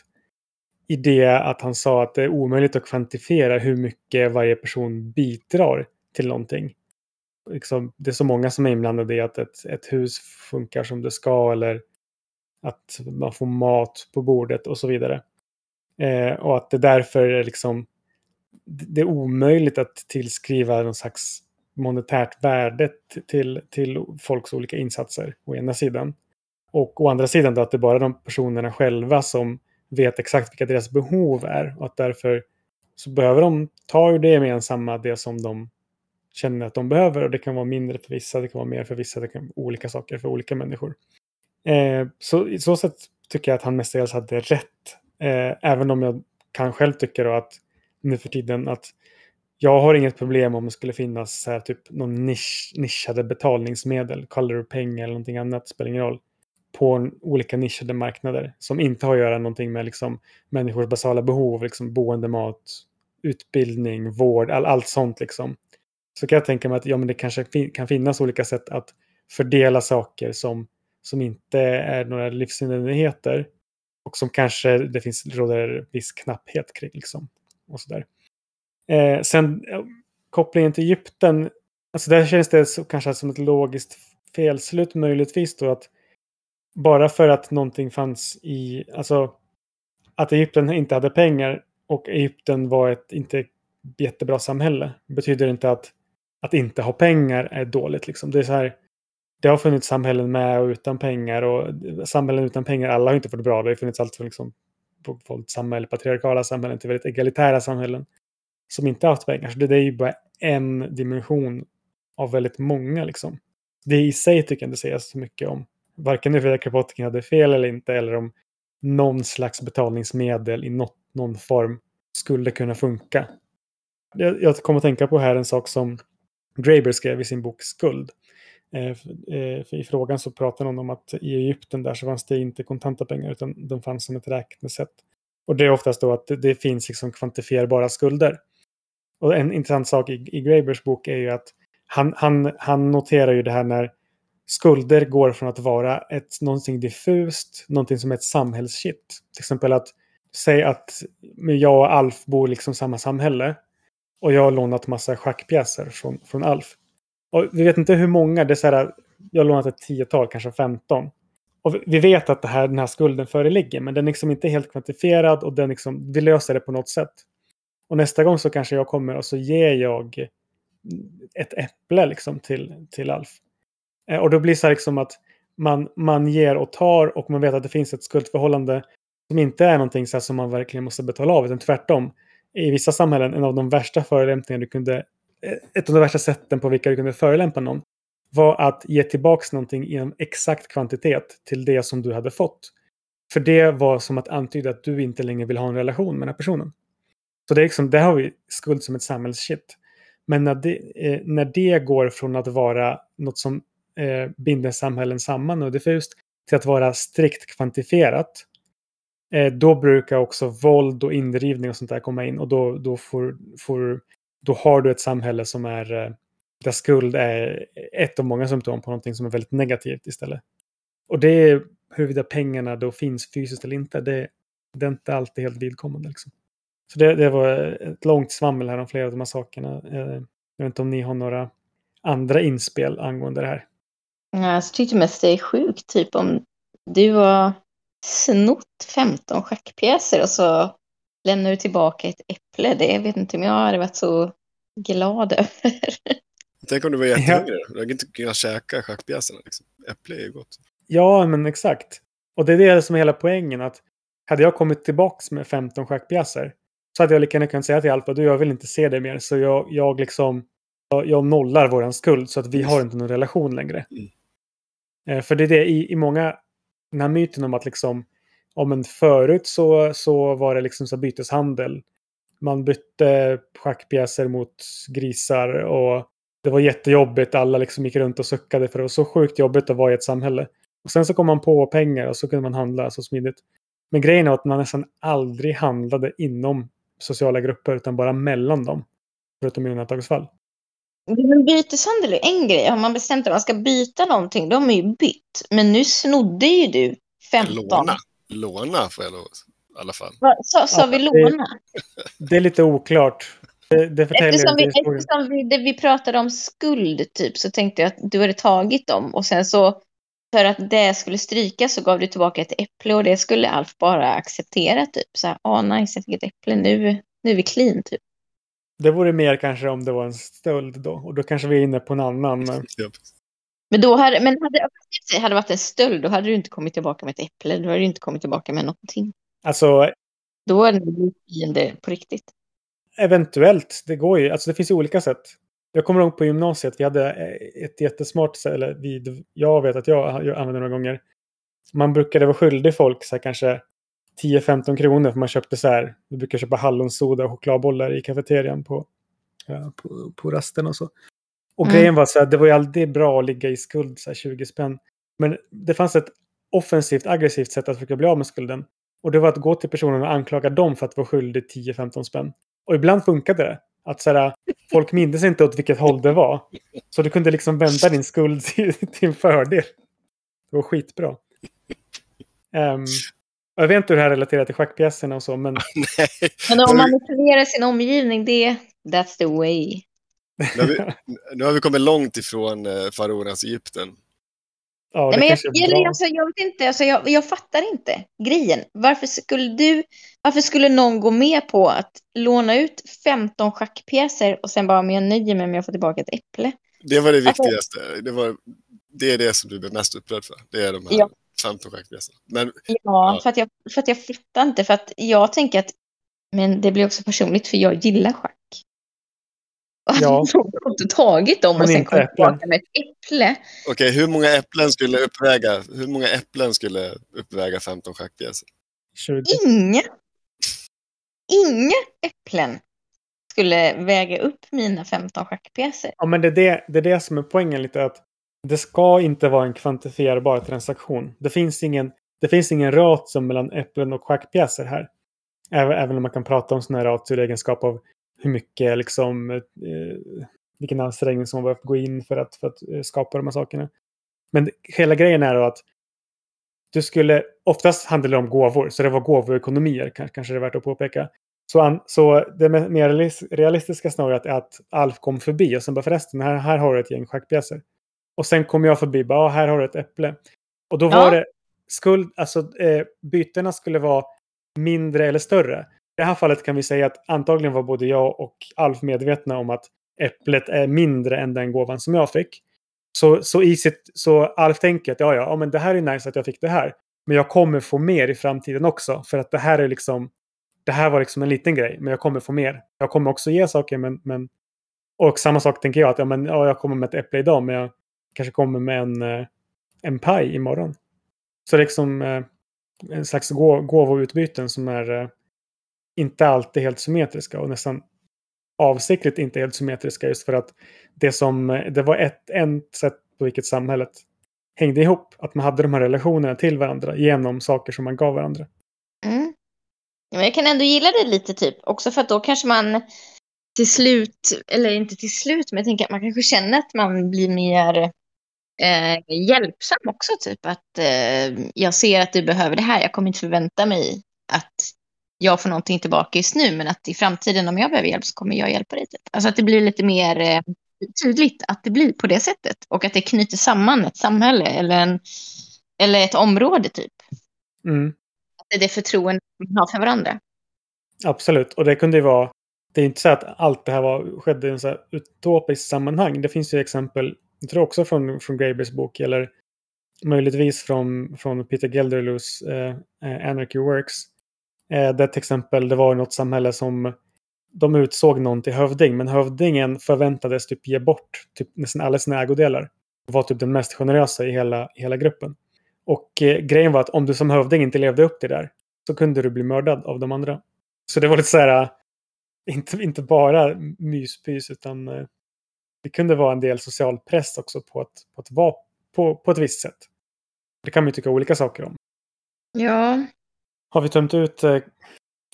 i det att han sa att det är omöjligt att kvantifiera hur mycket varje person bidrar till någonting. Liksom, det är så många som är inblandade i att ett, ett hus funkar som det ska eller att man får mat på bordet och så vidare. Eh, och att det därför är liksom det är omöjligt att tillskriva någon slags monetärt värde till, till folks olika insatser å ena sidan. Och å andra sidan då att det är bara de personerna själva som vet exakt vilka deras behov är och att därför så behöver de ta ur det gemensamma det som de känner att de behöver och det kan vara mindre för vissa, det kan vara mer för vissa, det kan vara olika saker för olika människor. Eh, så i så sätt tycker jag att han mestadels hade rätt. Eh, även om jag kan själv tycka då att nu för tiden att jag har inget problem om det skulle finnas så här, typ någon nisch, nischade betalningsmedel, color peng pengar eller någonting annat, spelar ingen roll, på olika nischade marknader som inte har att göra någonting med liksom, människors basala behov, liksom boende, mat, utbildning, vård, all, allt sånt liksom. Så kan jag tänka mig att ja, men det kanske fin kan finnas olika sätt att fördela saker som, som inte är några livsnödvändigheter och som kanske det finns råder viss knapphet kring. Liksom, och sådär. Eh, sen eh, kopplingen till Egypten, alltså där känns det så, kanske som ett logiskt felslut möjligtvis då att bara för att någonting fanns i, alltså att Egypten inte hade pengar och Egypten var ett inte jättebra samhälle betyder inte att att inte ha pengar är dåligt. Liksom. Det är så här, det har funnits samhällen med och utan pengar och samhällen utan pengar, alla har inte fått bra. Det har funnits allt från liksom, samhälle, patriarkala samhällen till väldigt egalitära samhällen som inte har haft pengar. Så det, det är ju bara en dimension av väldigt många. Liksom. Det i sig tycker jag inte säger så mycket om. Varken huruvida Kropotkin hade fel eller inte eller om någon slags betalningsmedel i något, någon form skulle kunna funka. Jag, jag kommer att tänka på här en sak som Graeber skrev i sin bok Skuld. Eh, eh, I frågan så pratar någon om att i Egypten där så fanns det inte kontanta pengar utan de fanns som ett räknesätt. Och det är oftast då att det, finns liksom kvantifierbara skulder. Och en intressant sak i, i Grabers bok är ju att han, han, han noterar ju det här när skulder går från att vara ett, någonting diffust, någonting som är ett samhällsshit. Till exempel att säga att jag och Alf bor liksom samma samhälle och jag har lånat massa schackpjäser från, från Alf. Och vi vet inte hur många, det är så här, jag har lånat ett tiotal, kanske 15. Och vi vet att det här, den här skulden föreligger, men den är liksom inte helt kvantifierad och den liksom, vi löser det på något sätt. Och nästa gång så kanske jag kommer och så ger jag ett äpple liksom till, till Alf. Eh, och då blir det så här liksom att man, man ger och tar och man vet att det finns ett skuldförhållande som inte är någonting så som man verkligen måste betala av, utan tvärtom i vissa samhällen en av de värsta förolämpningar du kunde, ett av de värsta sätten på vilka du kunde förolämpa någon var att ge tillbaks någonting i en exakt kvantitet till det som du hade fått. För det var som att antyda att du inte längre vill ha en relation med den här personen. Så det är liksom, det har vi skuld som ett samhällsshit. Men när det, eh, när det går från att vara något som eh, binder samhällen samman och diffust till att vara strikt kvantifierat eh, då brukar också våld och indrivning och sånt där komma in och då, då, får, får, då har du ett samhälle som är eh, där skuld är ett av många symptom på någonting som är väldigt negativt istället. Och det är huruvida pengarna då finns fysiskt eller inte. Det, det är inte alltid helt vidkommande. Liksom. Så det, det, var ett långt svammel här om flera av de här sakerna. Eh, jag vet inte om ni har några andra inspel angående det här. Jag tyckte mest det är sjukt, typ om du har snott 15 schackpjäser och så lämnar du tillbaka ett äpple. Det vet inte om jag hade varit så glad över. Tänk om du var jättehungrig. Du hade inte kunnat käka schackpjäserna. Liksom. Äpple är ju gott. Ja, men exakt. Och det är det som är hela poängen. att hade jag kommit tillbaks med 15 schackpjäser så hade jag lika gärna kunnat säga till Alfa, du jag vill inte se det mer. Så jag, jag liksom, jag, jag nollar våran skuld så att vi har inte någon relation längre. Mm. Eh, för det är det i, i många, den här myten om att liksom, om en förut så, så var det liksom så här byteshandel. Man bytte schackpjäser mot grisar och det var jättejobbigt. Alla liksom gick runt och suckade för det var så sjukt jobbigt att vara i ett samhälle. Och sen så kom man på pengar och så kunde man handla så smidigt. Men grejen är att man nästan aldrig handlade inom sociala grupper utan bara mellan dem. Förutom i undantagsfall. Men byteshandel är en grej. Har man bestämt att man ska byta någonting, då har man ju bytt. Men nu snodde ju du 15. Låna. Låna får jag lov i alla fall. Sa, sa Ja, vi det- låna? Det är lite oklart. Det, det Eftersom vi, eftersom vi, det vi pratade om skuld, typ, så tänkte jag att du hade tagit dem och sen så för att det skulle stryka så gav du tillbaka ett äpple och det skulle Alf bara acceptera typ. Så här, åh nice, jag fick ett äpple, nu, nu är vi clean typ. Det vore mer kanske om det var en stöld då. Och då kanske vi är inne på en annan. Men Ja. Men då hade, men hade, hade det varit en stöld, då hade du inte kommit tillbaka med ett äpple, då hade du inte kommit tillbaka med någonting. alltså Då är det fiende på riktigt. eventuellt, det går ju. Alltså det finns ju olika sätt. Jag kommer ihåg på gymnasiet, vi hade eh, ett jättesmart, sätt, eller vi, jag vet att jag, jag använde några gånger. Man brukade vara skyldig folk så här, kanske 10-15 kronor för man köpte så här. Vi brukar köpa hallonsoda och chokladbollar i kafeterian på, på, på rasten och så. Och Mm. grejen var så här, det var ju alltid bra att ligga i skuld, så här 20 spänn. Men det fanns ett offensivt, aggressivt sätt att försöka bli av med skulden. Och det var att gå till personen och anklaga dem för att vara skyldig 10-15 spänn. Och ibland funkade det. Att så här, folk mindes inte åt vilket håll det var. Så du kunde liksom vända din skuld till, till en fördel. Det var skitbra. Och jag vet inte hur det här relaterar till schackpjäserna och så, men Men om man manipulerar sin omgivning, det, that's the way. Nu har, vi, nu har vi kommit långt ifrån eh, faraonernas Egypten. ja, det Nej, men jag, jag, alltså, jag vet inte, alltså, jag, jag fattar inte grejen. Varför skulle du, varför skulle någon gå med på att låna ut 15 schackpjäser och sen bara, men jag nöjer mig med att få tillbaka ett äpple? Det var det Alltså- viktigaste. Det, var, det är det som du blev mest upprörd för. Det är de här Ja. 15 schackpjäserna. Men Ja, Ja. För, att jag, för att jag fattar inte, för att jag tänker att, men det blir också personligt för jag gillar schack. Ja. Jag har inte tagit dem Men och sen kom tillbaka med ett äpple. okej, hur många äpplen skulle uppväga hur många äpplen skulle uppväga 15 schackpjäser? 20. Inga, inga äpplen skulle väga upp mina 15 schackpjäser. Ja, men det är det, det är det som är poängen lite. att Det ska inte vara en kvantifierbar transaktion. Det finns ingen, det finns ingen ratio mellan äpplen och schackpjäser här. Även, även om man kan prata om sådana här ratio i egenskap av hur mycket, liksom, eh, vilken ansträngning som man behövt gå in för att, för att eh, skapa de här sakerna. Men hela grejen är då att du skulle, oftast handlar det om gåvor, så det var gåvoekonomier, kanske, kanske det är värt att påpeka. Så, an, så det me- mer realis- realistiska snarare är att Alf kom förbi och sen bara förresten, här, här har du ett gäng schackpjäser. Och sen kom jag förbi, bara "Ja, här har du ett äpple. Och då Ja. var det skuld, alltså eh, bytena skulle vara mindre eller större. I det här fallet kan vi säga att antagligen var både jag och Alf medvetna om att äpplet är mindre än den gåvan som jag fick. Så, så, i sitt, så Alf tänker att ja, ja, men det här är nice att jag fick det här. Men jag kommer få mer i framtiden också. För att det här är liksom, det här var liksom en liten grej. Men jag kommer få mer. Jag kommer också ge saker, men, men och samma sak tänker jag att ja, men, ja, jag kommer med ett äpple idag, men jag kanske kommer med en, eh, en paj imorgon. Så det är liksom eh, en slags gå, gåvoutbyten som är eh, inte alltid helt symmetriska och nästan avsiktligt inte helt symmetriska just för att det som det var ett, ett sätt på vilket samhället hängde ihop. Att man hade de här relationerna till varandra genom saker som man gav varandra. Mm. Men jag kan ändå gilla det lite typ. Också för att då kanske man till slut, eller inte till slut, men jag tänker att man kanske känner att man blir mer eh, hjälpsam också. Typ att eh, jag ser att du behöver det här. Jag kommer inte förvänta mig att jag får någonting tillbaka just nu, men att i framtiden om jag behöver hjälp så kommer jag hjälpa dig. Typ. Alltså att det blir lite mer eh, tydligt att det blir på det sättet och att det knyter samman ett samhälle eller, en, eller ett område typ. Mm. Att det är det förtroende man har för varandra. Absolut, och det kunde ju vara... Det är inte så att allt det här var, skedde i en så här utopiskt sammanhang. Det finns ju exempel, jag tror också från, från Grabers bok, eller möjligtvis från, från Peter Gelderloos eh, eh, Anarchy Works. Eh, där till exempel det var något samhälle som de utsåg någon till hövding, men hövdingen förväntades typ ge bort typ nästan alla sina ägodelar. Det var typ den mest generösa i hela, hela gruppen. Och eh, grejen var att om du som hövding inte levde upp till det där så kunde du bli mördad av de andra. Så det var lite så här, eh, inte, inte bara myspys utan eh, det kunde vara en del social press också på att, på att vara på, på ett visst sätt. Det kan man ju tycka olika saker om. Ja, har vi tömt ut eh,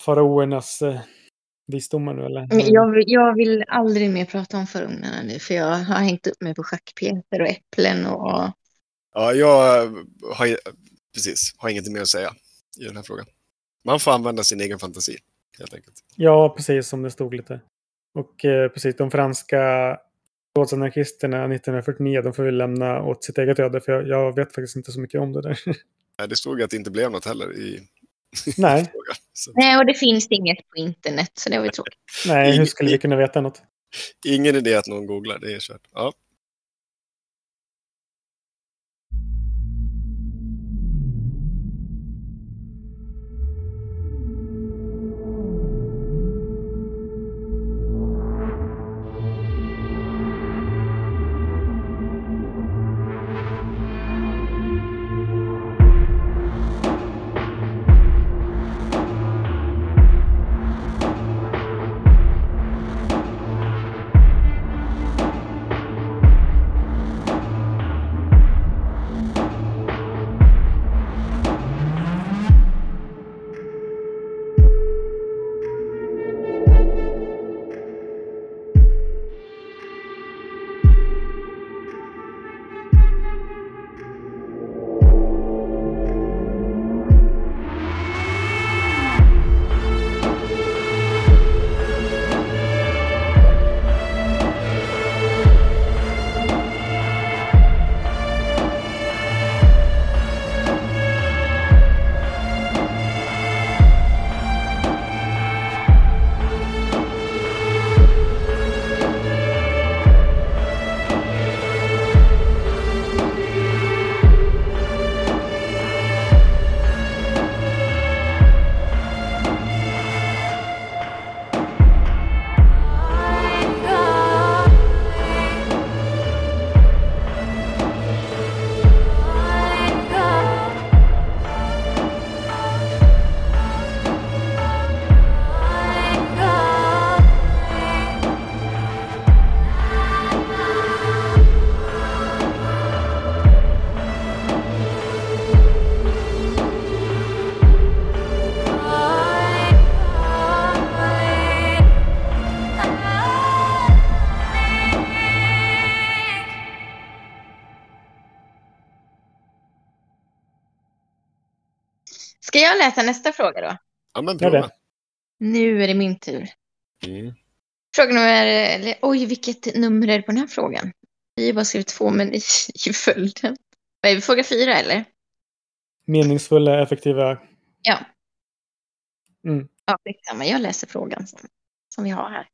faraoernas eh, visdomar nu eller? jag, vill- jag vill aldrig mer prata om faraonerna nu för jag har hängt upp mig på schackpjäser och äpplen och Ja, jag har, precis, har inget mer att säga i den här frågan. Man får använda sin egen fantasi, helt enkelt. Ja, precis som det stod lite. Och eh, precis, de franska rådsanarkisterna 1949, de får vi lämna åt sitt eget öde för jag, jag vet faktiskt inte så mycket om det där. Nej, Det stod att det inte blev något heller i Nej. Så Nej, och det finns inget på internet, så det var ju tråkigt. nej, hur skulle vi kunna veta något? ingen idé att någon googlar, det är kört. Ja. Läsa nästa fråga då? ja, men prova. Nu är det min tur. Mm. Fråga nummer... Eller, oj, vilket nummer är det på den här frågan? Vi har bara skrivit två, men i, i följden. Vad är vi, fråga fyra, eller? Meningsfulla, effektiva. Ja. Mm. Ja, skitsamma. Jag läser frågan som, som vi har här.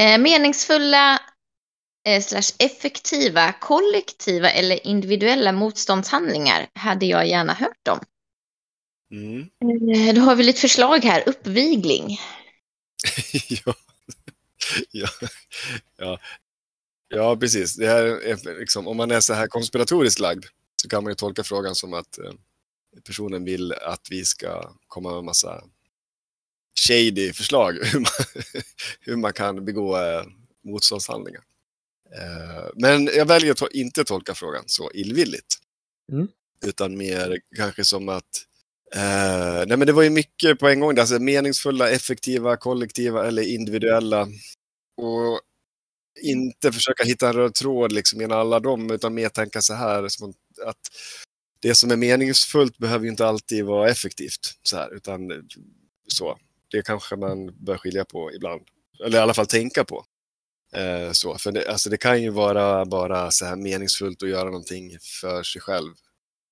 Eh, meningsfulla eh, slash effektiva, kollektiva eller individuella motståndshandlingar hade jag gärna hört om. Mm. Eh, då har vi lite förslag här. Uppvigling. ja. ja. Ja. ja, precis. Det här är liksom, om man är så här konspiratoriskt lagd så kan man ju tolka frågan som att eh, personen vill att vi ska komma med en massa shady förslag hur man, hur man kan begå eh, motståndshandlingar. Eh, men jag väljer att inte tolka frågan så illvilligt. Mm. Utan mer kanske som att Uh, nej men det var ju mycket på en gång. Alltså meningsfulla, effektiva, kollektiva eller individuella. Och inte försöka hitta en röd tråd liksom genom alla dem, utan mer tänka så här. Som att det som är meningsfullt behöver ju inte alltid vara effektivt. Så här, utan så. Det kanske man bör skilja på ibland. Eller i alla fall tänka på. Uh, så. För det, alltså det kan ju vara bara så här meningsfullt att göra någonting för sig själv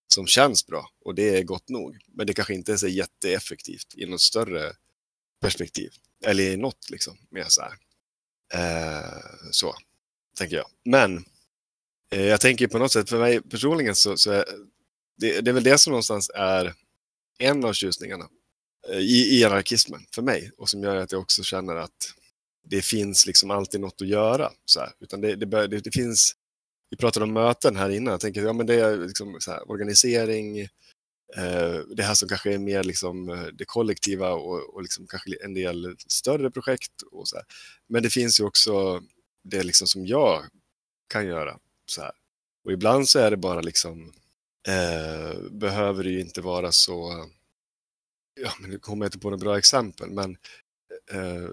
som känns bra och det är gott nog. Men det kanske inte är så jätteeffektivt i något större perspektiv. Eller i något liksom. Mer så här. Eh, så, tänker jag. Men eh, jag tänker på något sätt, för mig personligen så, så är det, det är väl det som någonstans är en av tjusningarna. Eh, i, i anarkismen för mig och som gör att jag också känner att det finns liksom alltid något att göra. Så här. Utan det, det, det, det finns, vi pratade om möten här innan, jag tänker ja, men det är liksom så här, organisering, eh, det här som kanske är mer liksom eh, det kollektiva och, och liksom kanske en del större projekt. Och så här. Men det finns ju också det liksom som jag kan göra. Så här. Och ibland så är det bara liksom, eh, behöver det ju inte vara så, ja men nu kommer jag inte på några bra exempel, men eh,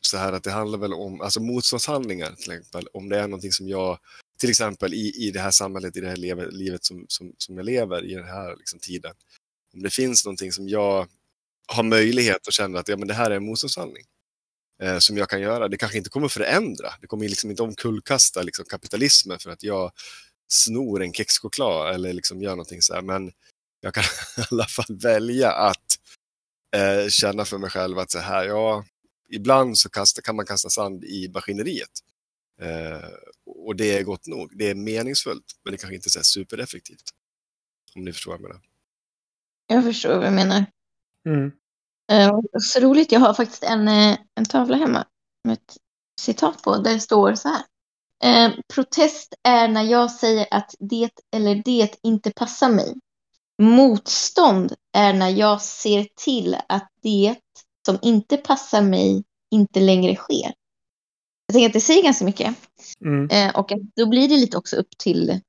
så här att det handlar väl om alltså motståndshandlingar till exempel. Om det är någonting som jag, till exempel i, i det här samhället, i det här livet, livet som, som, som jag lever i den här liksom, tiden. Om det finns någonting som jag har möjlighet att känna att ja, men det här är en motståndshandling eh, som jag kan göra. Det kanske inte kommer förändra, det kommer liksom inte omkullkasta liksom, kapitalismen för att jag snor en kexchoklad eller liksom gör någonting så här. Men jag kan i alla fall välja att eh, känna för mig själv att så här, ja, ibland så kasta, kan man kasta sand i maskineriet. Eh, och det är gott nog. Det är meningsfullt, men det kanske inte är så supereffektivt. Om ni förstår vad jag menar. Jag förstår vad jag menar. Mm. Eh, Så roligt, jag har faktiskt en, eh, en tavla hemma med ett citat på där det står så här. Eh, protest är när jag säger att det eller det inte passar mig. Motstånd är när jag ser till att det som inte passar mig inte längre sker. Jag tänker att det säger ganska mycket. Mm. Eh, och då blir det lite också upp till,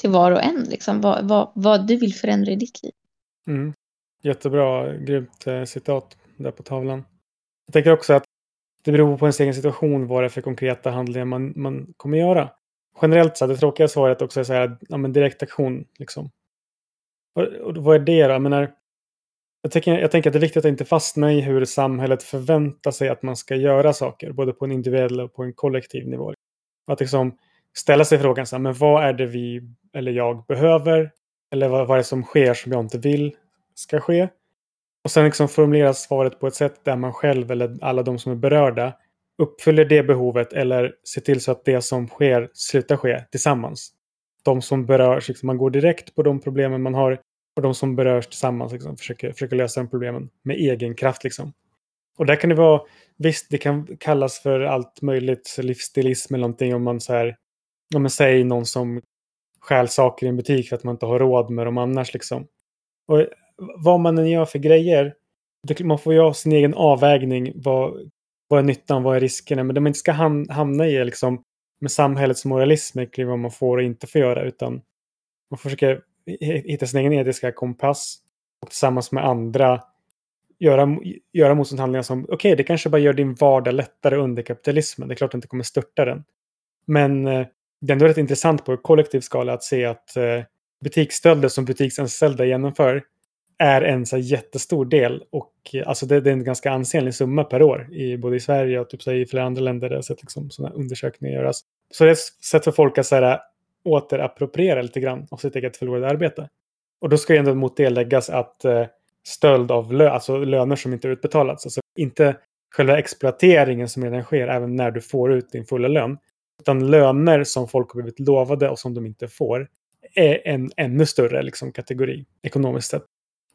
till var och en, liksom, vad, vad, vad du vill förändra i ditt liv. Mm. Jättebra, grymt eh, citat där på tavlan. Jag tänker också att det beror på ens egen situation vad det är för konkreta handlingar man, man kommer göra. Generellt så det tråkiga svaret också är så här, ja men direktaktion liksom. Och, och vad är det då? Jag menar, jag, tänker, jag tänker att det är viktigt att inte fastna i hur samhället förväntar sig att man ska göra saker, både på en individuell och på en kollektiv nivå. Att liksom ställa sig frågan så här, men vad är det vi eller jag behöver? Eller vad, vad är det som sker som jag inte vill ska ske? Och sen liksom formulera svaret på ett sätt där man själv eller alla de som är berörda uppfyller det behovet eller ser till så att det som sker slutar ske tillsammans. De som berörs, liksom, man går direkt på de problemen man har och de som berörs tillsammans liksom, försöker, försöker lösa de problemen med egen kraft. Liksom. Och där kan det vara, visst det kan kallas för allt möjligt, livsstilism eller någonting om man så här, om man säger någon som stjäl saker i en butik för att man inte har råd med dem annars liksom. Och vad man än gör för grejer, det, man får ju ha sin egen avvägning. Vad, vad är nyttan, vad är riskerna? Men det man inte ska ham- hamna i är liksom med samhällets moralism kring vad man får och inte får göra. Utan man försöker hitta sin egen etiska kompass och tillsammans med andra göra, göra motståndshandlingar som, okej, okay, det kanske bara gör din vardag lättare under kapitalismen. Det är klart att det inte kommer störta den. Men eh, det är ändå rätt intressant på kollektiv skala att se att eh, butiksstölder som butiksanställda genomför är en så jättestor del. Och eh, alltså det, det, är en ganska ansenlig summa per år. I, både i Sverige och typ så i flera andra länder där jag sett liksom sådana undersökningar göras. Så det är ett sätt för folk att så här, återappropriera lite grann av sitt eget förlorade arbete. Och då ska ju ändå mot det läggas att eh, stöld av lö alltså löner som inte utbetalats. Alltså inte själva exploateringen som redan sker även när du får ut din fulla lön. Utan löner som folk har blivit lovade och som de inte får är en ännu större liksom, kategori ekonomiskt sett.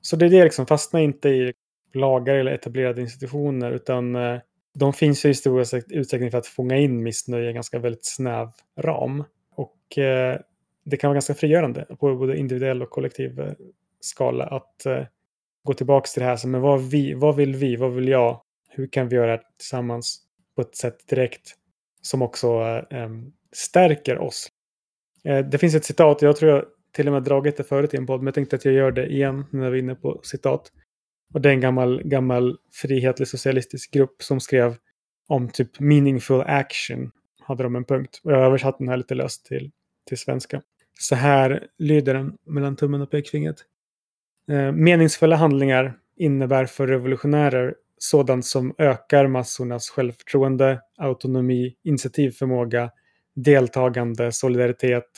Så det är det liksom, fastna inte i lagar eller etablerade institutioner utan eh, de finns ju i stor utsträckning för att fånga in missnöje i en ganska väldigt snäv ram. Och eh, det kan vara ganska frigörande på både individuell och kollektiv eh, skala att eh, gå tillbaka till det här som, men vad, vi, vad vill vi, vad vill jag, hur kan vi göra det tillsammans på ett sätt direkt som också eh, stärker oss. Eh, det finns ett citat, jag tror jag till och med dragit det förut i en podd, men jag tänkte att jag gör det igen när vi är inne på citat. Och det är en gammal, gammal frihetlig socialistisk grupp som skrev om typ meaningful action. Hade de en punkt. Och jag har översatt den här lite löst till, till svenska. Så här lyder den mellan tummen och pekfingret. Eh, meningsfulla handlingar innebär för revolutionärer sådant som ökar massornas självförtroende, autonomi, initiativförmåga, deltagande, solidaritet,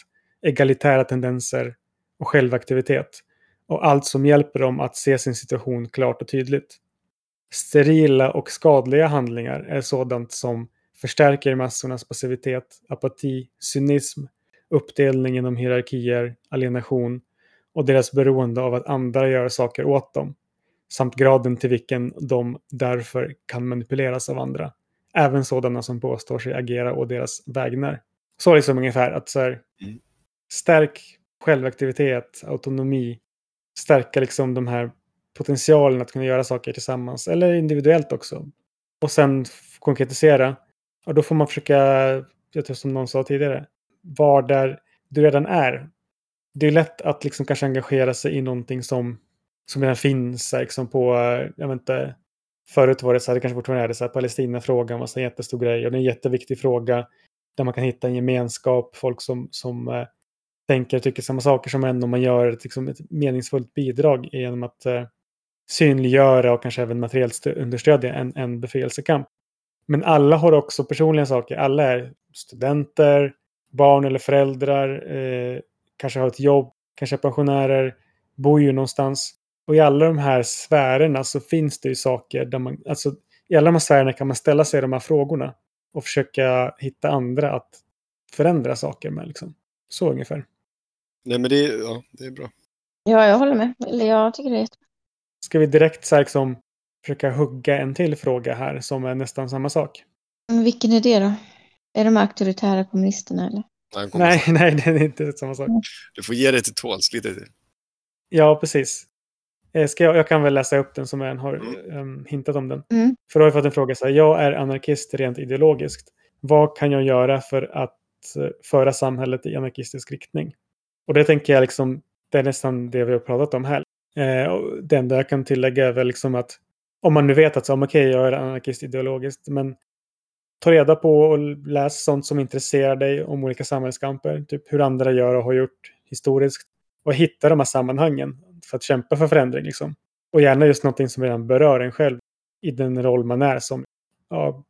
egalitära tendenser och självaktivitet och allt som hjälper dem att se sin situation klart och tydligt. Sterila och skadliga handlingar är sådant som förstärker massornas passivitet, apati, cynism, uppdelning inom hierarkier, alienation och deras beroende av att andra gör saker åt dem. samt graden till vilken de därför kan manipuleras av andra. Även sådana som påstår sig agera å deras vägnar. Så liksom ungefär att så här, Mm. stärk självaktivitet, autonomi, stärka liksom de här potentialen att kunna göra saker tillsammans eller individuellt också. Och sen konkretisera. Och då får man försöka, jag tror som någon sa tidigare, var där du redan är. Det är lätt att liksom kanske engagera sig i någonting som, som redan finns liksom på, eh, jag vet inte, förut var det så här, det kanske fortfarande är det så här, Palestinafrågan var så en jättestor grej och det är en jätteviktig fråga där man kan hitta en gemenskap, folk som, som eh, tänker och tycker samma saker som en och man gör ett, liksom, ett meningsfullt bidrag genom att eh, synliggöra och kanske även materiellt understödja en, en befrielsekamp. Men alla har också personliga saker. Alla är studenter, barn eller föräldrar, eh, kanske har ett jobb, kanske är pensionärer, bor ju någonstans. Och i alla de här sfärerna så finns det ju saker där man, alltså i alla de här sfärerna kan man ställa sig de här frågorna och försöka hitta andra att förändra saker med. Liksom. Så ungefär. Nej, men det, är- ja, det är bra. Ja, jag håller med. Eller jag tycker det är jättebra. Ska vi direkt så här, liksom, försöka hugga en till fråga här som är nästan samma sak? Men vilken är det då? Är de auktoritära kommunisterna eller? Nej, nej, det är inte samma sak. Du får ge dig till tåls lite till. Ja, precis. Eh, Ska jag, jag kan väl läsa upp den som redan har em, hintat om den. Mm. För då har jag fått en fråga så här. Jag är anarkist rent ideologiskt. Vad kan jag göra för att eh, föra samhället i anarkistisk riktning? Och det tänker jag liksom, det är nästan det vi har pratat om här. Eh, och det enda jag kan tillägga är väl liksom att om man nu vet att så, om, jag är anarkist ideologiskt, men ta reda på och läs sånt som intresserar dig om olika samhällskamper, typ hur andra gör och har gjort historiskt. Och hitta de här sammanhangen för att kämpa för förändring. Liksom. Och gärna just någonting som redan berör en själv i den roll man är som ja,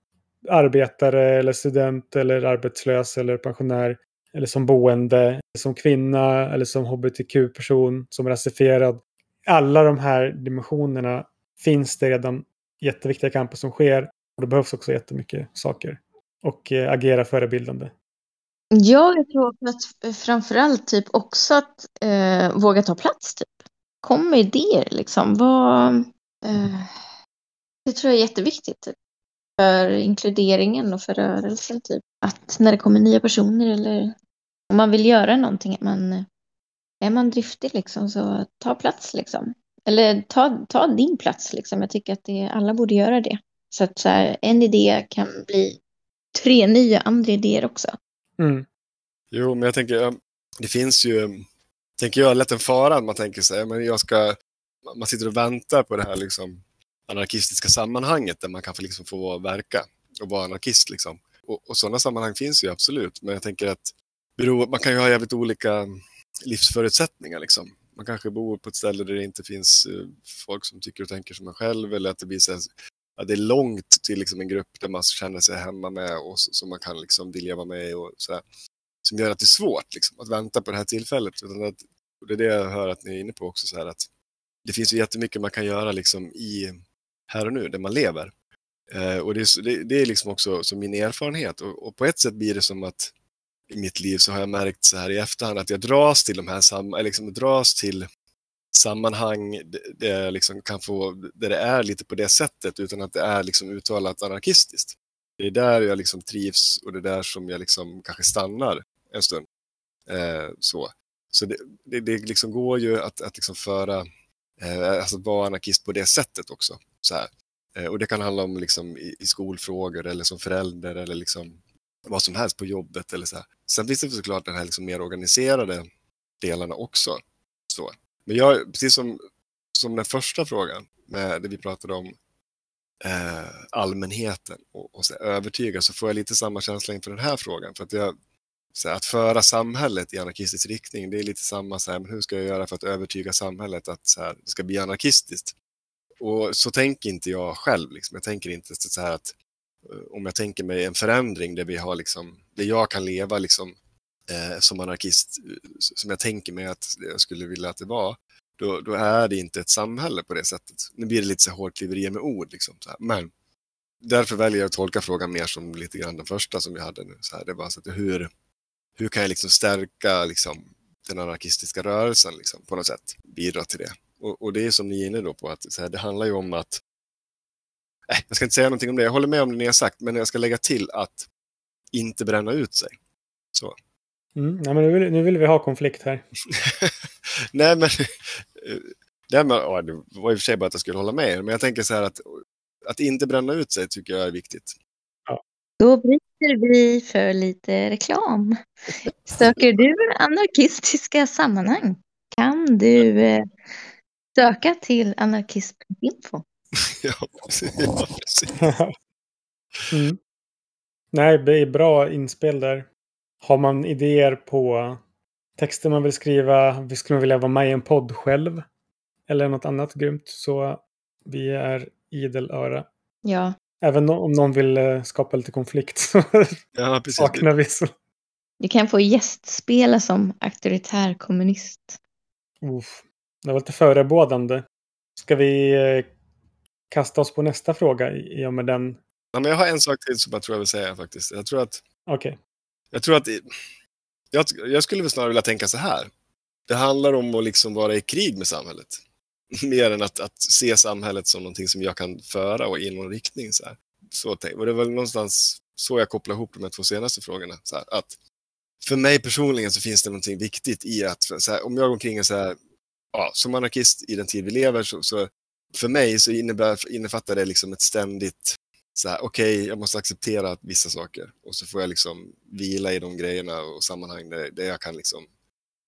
arbetare eller student eller arbetslös eller pensionär eller som boende, som kvinna eller som hbtq-person, som rasifierad. Alla de här dimensionerna finns det redan jätteviktiga kamper som sker och det behövs också jättemycket saker. Och eh, agera förebildande. Ja, jag tror att framförallt typ också att eh, våga ta plats. Typ. Kom med idéer liksom. Vad, eh, det tror jag är jätteviktigt. Typ. För inkluderingen och för rörelsen. Typ. Att när det kommer nya personer eller om man vill göra någonting. Att man, eh, är man driftig liksom så ta plats liksom. Eller ta, ta din plats liksom. Jag tycker att det, alla borde göra det. Så att så här, en idé kan bli tre nya andra idéer också. Mm. Jo, men jag tänker, ja, det finns ju, tänker jag, lätt en fara att man tänker sig, men jag ska, man sitter och väntar på det här liksom anarkistiska sammanhanget där man kan få, liksom få verka och vara anarkist. Liksom. Och, och sådana sammanhang finns ju absolut, men jag tänker att bero, man kan ju ha jävligt olika livsförutsättningar. Liksom. Man kanske bor på ett ställe där det inte finns eh, folk som tycker och tänker som en själv eller att det blir så här, det är långt till liksom en grupp där man känner sig hemma med och som man kan liksom vilja vara med i. Och så här, som gör att det är svårt liksom, att vänta på det här tillfället. Utan att, och det är det jag hör att ni är inne på också, så här, att det finns ju jättemycket man kan göra liksom, i här och nu, där man lever. Eh, och det är, det, det är liksom också som min erfarenhet. Och, och på ett sätt blir det som att i mitt liv så har jag märkt så här i efterhand att jag dras till de här sam, liksom dras till sammanhang där jag liksom kan få, där det är lite på det sättet utan att det är liksom uttalat anarkistiskt. Det är där jag liksom trivs och det är där som jag liksom kanske stannar en stund. Eh, så så det, det, det liksom går ju att, att liksom föra, eh, alltså vara anarkist på det sättet också. Så här. Eh, och det kan handla om liksom i, i skolfrågor eller som förälder eller liksom vad som helst på jobbet. Eller så här. Sen finns det såklart den här liksom mer organiserade delarna också. Så. Men jag, precis som, som den första frågan, med det vi pratade om eh, allmänheten och, och så övertyga, så får jag lite samma känsla inför den här frågan. För att, jag, så här, att föra samhället i anarkistisk riktning, det är lite samma, så här, men hur ska jag göra för att övertyga samhället att så här, det ska bli anarkistiskt? Och så tänker inte jag själv. Liksom. Jag tänker inte så här att Eh, om jag tänker mig en förändring där vi har liksom, där jag kan leva liksom eh, som anarkist eh, som jag tänker mig att jag skulle vilja att det var, då, då är det inte ett samhälle på det sättet. Nu blir det lite så hårklyverier med ord, liksom, så här. men därför väljer jag att tolka frågan mer som lite grann den första som vi hade nu. Så här, det var så att hur, hur kan jag liksom stärka liksom, den anarkistiska rörelsen liksom, på något sätt, bidra till det. Och, och det är som ni är inne då på, att så här, det handlar ju om att... Äh, jag ska inte säga någonting om det, jag håller med om det ni har sagt, men jag ska lägga till att inte bränna ut sig. Så. Mm. Ja, men nu, vill, nu vill vi ha konflikt här. Nej, men... eh, Det, med, ja, det var i och för sig bara att jag skulle hålla med er, men jag tänker så här att, att inte bränna ut sig tycker jag är viktigt. Då bryter vi för lite reklam. Söker du anarkistiska sammanhang kan du eh, söka till anarkist.info. ja, precis. Ja, precis. mm. Nej, det är bra inspel där. Har man idéer på texter man vill skriva, skulle man vilja vara med i en podd själv eller något annat grymt så vi är idel öra. Ja, Även om någon vill eh, skapa lite konflikt så Ja, precis. saknar vi så. du kan få gästspela som auktoritär kommunist. Uff. Det var lite förebådande. Ska vi eh, kasta oss på nästa fråga i och med den? Ja, men jag har en sak till som jag tror jag vill säga faktiskt. Jag tror att Okej. Jag tror att jag, jag skulle väl snarare vilja tänka så här. Det handlar om att liksom vara i krig med samhället. Mer än att, att se samhället som någonting som jag kan föra och i någon riktning. Så, här. så och det är väl någonstans så jag kopplar ihop de här två senaste frågorna. Så här, att för mig personligen så finns det någonting viktigt i att här, om jag går omkring och så här, ja, som anarkist i den tid vi lever så, så för mig så innebär, innefattar det liksom ett ständigt så här, okej, jag måste acceptera vissa saker och så får jag liksom vila i de grejerna och sammanhang där, där jag kan liksom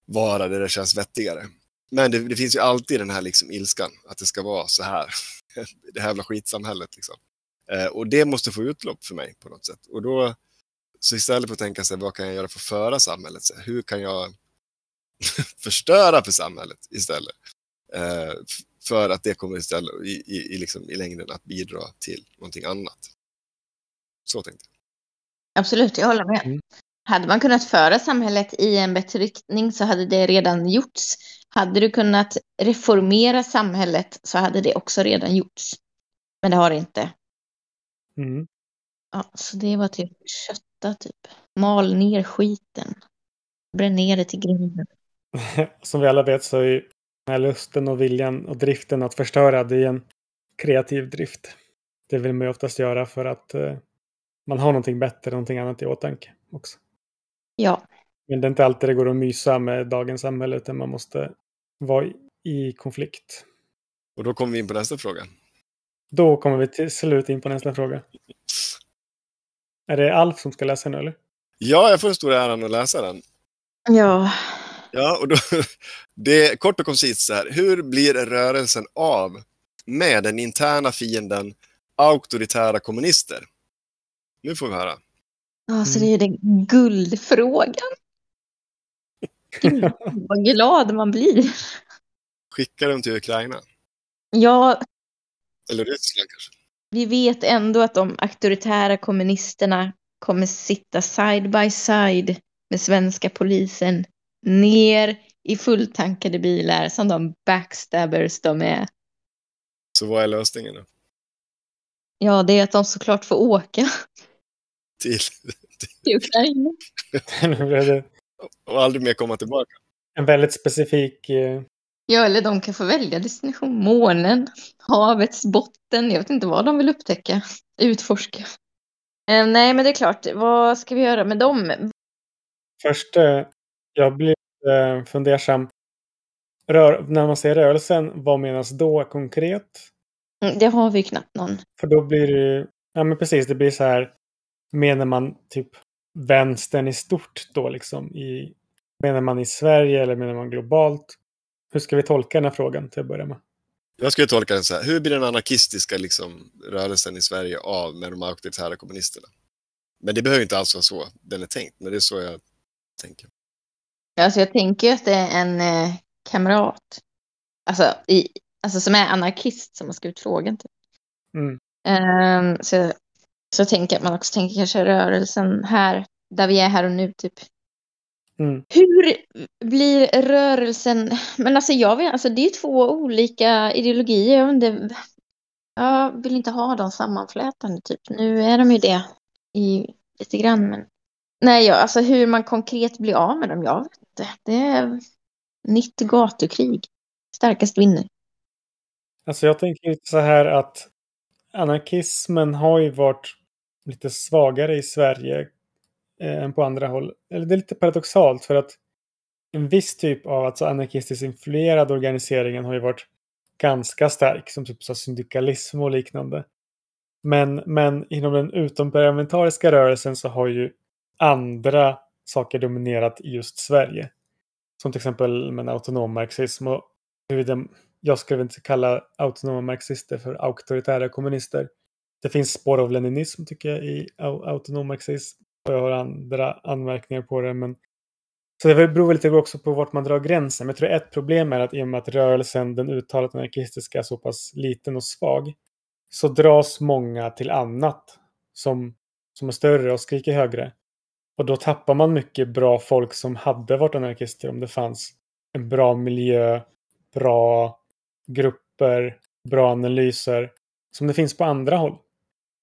vara där det känns vettigare. Men det, det finns ju alltid den här liksom ilskan, att det ska vara så här. det här jävla skitsamhället liksom. Eh, och det måste få utlopp för mig på något sätt. Och då, så istället för att tänka sig, vad kan jag göra för att föra samhället? Så här, hur kan jag förstöra för samhället istället? Eh, för att det kommer istället i, i, i, liksom, i längden att bidra till någonting annat. Så tänkte jag. Absolut, jag håller med. Mm. Hade man kunnat föra samhället i en bättre riktning så hade det redan gjorts. Hade du kunnat reformera samhället så hade det också redan gjorts. Men det har det inte. Mm. Ja, så det var typ kötta typ. Mal ner skiten. Bränn ner det till grunden. Som vi alla vet så är ju den här lusten och viljan och driften att förstöra det är en kreativ drift. Det vill man ju oftast göra för att eh, man har någonting bättre, någonting annat i åtanke också. Ja, Men det är inte alltid det går att mysa med dagens samhälle utan man måste vara i- konflikt. Och då kommer vi in på nästa fråga. Då kommer vi till slut in på nästa fråga. Är det Alf som ska läsa nu eller? Ja, jag får den stora äran att läsa den. ja. Ja, och då, det är kort och koncist så här. Hur blir rörelsen av med den interna fienden auktoritära kommunister? Nu får vi höra. Alltså det är den guldfrågan. Gud, vad glad man blir. Skicka dem till Ukraina. Ja, Eller Ryssland kanske. vi vet ändå att de auktoritära kommunisterna kommer sitta side by side med svenska polisen ner i fulltankade bilar som de backstabbers de är. Så vad är lösningen då? Ja, det är att de såklart får åka Till, till Ukraina. nu blev det och aldrig mer komma tillbaka. en väldigt specifik... Eh, Ja, eller de kan få välja destination. Månen, havets botten. Jag vet inte vad de vill upptäcka, utforska. Eh, nej, men det är klart. Vad ska vi göra med dem? först, eh, jag blir eh, fundersam. Rör, när man säger rörelsen, vad menas då konkret? Mm, Det har vi knappt någon. För då blir det ju, ja men precis, det blir så här, menar man typ vänstern i stort då liksom? I, menar man i Sverige eller menar man globalt? Hur ska vi tolka den här frågan till att börja med? Jag skulle tolka den så här. Hur blir den anarkistiska liksom, rörelsen i Sverige av med de auktoritära kommunisterna? Men det behöver inte alls vara så den är tänkt, men det är så jag tänker. Alltså jag tänker att det är en eh, kamrat. Alltså, i, alltså som är anarkist som har skrivit frågan. Typ. Mm. Ehm, så, så tänker jag att man också tänker kanske rörelsen här, där vi är här och nu typ. Mm. Hur blir rörelsen, men alltså jag vet, alltså det är två olika ideologier. Jag, inte, jag vill inte ha dem sammanflätande typ. Nu är de ju det i lite grann men. Nej, ja, alltså hur man konkret blir av med dem, jag vet inte. Det är nytt gatukrig. Starkast vinner. Alltså jag tänker lite så här att anarkismen har ju varit lite svagare i Sverige eh, än på andra håll. Eller det är lite paradoxalt för att en viss typ av alltså anarkistiskt influerad organiseringen har ju varit ganska stark, som typ så syndikalism och liknande. Men, men inom den utomparlamentariska rörelsen så har ju andra saker dominerat i just Sverige. Som till exempel med autonom marxism. Och huruvida, jag skulle inte kalla autonoma marxister för auktoritära kommunister. Det finns spår av leninism tycker jag i autonom marxism. Och jag har andra anmärkningar på det. Men... Så det beror lite också på vart man drar gränsen. Men jag tror ett problem är att i och med att rörelsen, den uttalat anarkistiska, är så pass liten och svag. Så dras många till annat som, som är större och skriker högre. Och då tappar man mycket bra folk som hade varit anarkister om det fanns en bra miljö, bra grupper, bra analyser som det finns på andra håll.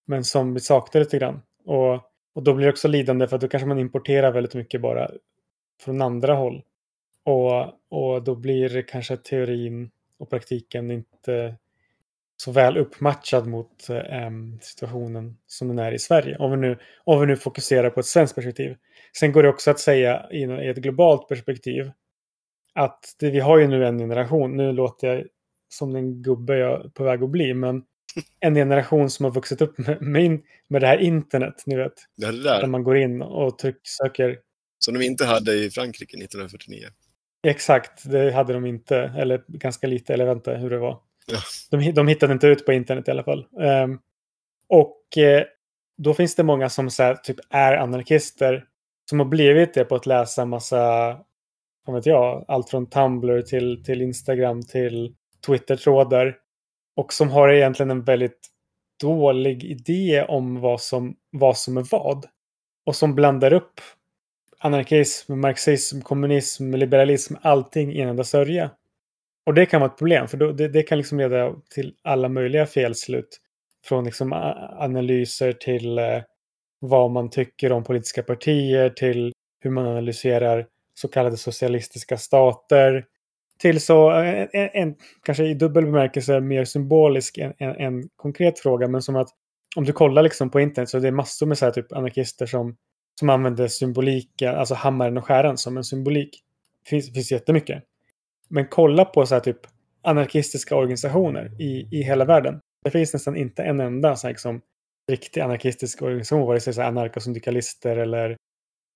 Men som vi saknar lite grann. Och, och då blir det också lidande för att då kanske man importerar väldigt mycket bara från andra håll. Och, och då blir kanske teorin och praktiken inte så väl uppmatchad mot eh, situationen som den är i Sverige. Om vi, nu, om vi nu fokuserar på ett svenskt perspektiv. Sen går det också att säga i, i ett globalt perspektiv att det, vi har ju nu en generation, nu låter jag som den gubbe jag är på väg att bli, men en generation som har vuxit upp med, med, med det här internet, ni vet. Det Där där man går in och tryck, söker. som de inte hade i Frankrike 1949. Exakt, det hade de inte, eller ganska lite, eller vänta hur det var. De, de hittade inte ut på internet i alla fall. Um, och eh, då finns det många som så här, typ är anarkister som har blivit det på att läsa massa, vad vet jag, allt från Tumblr till, till Instagram till Twitter-trådar. Och som har egentligen en väldigt dålig idé om vad som, vad som är vad. Och som blandar upp anarkism, marxism, kommunism, liberalism, allting i en enda sörja. Och det kan vara ett problem, för då, det, det kan liksom leda till alla möjliga felslut. Från liksom analyser till eh, vad man tycker om politiska partier, till hur man analyserar så kallade socialistiska stater. Till så, eh, en, en, kanske i dubbel bemärkelse, mer symbolisk än en, en konkret fråga, men som att om du kollar liksom på internet så är det massor med så här typ anarkister som, som använder symboliken, alltså hammaren och skäran som en symbolik. Det finns, det finns jättemycket. Men kolla på så här typ anarkistiska organisationer i, i hela världen. Det finns nästan inte en enda så här, liksom, riktig anarkistisk organisation, vare sig anarkosyndikalister eller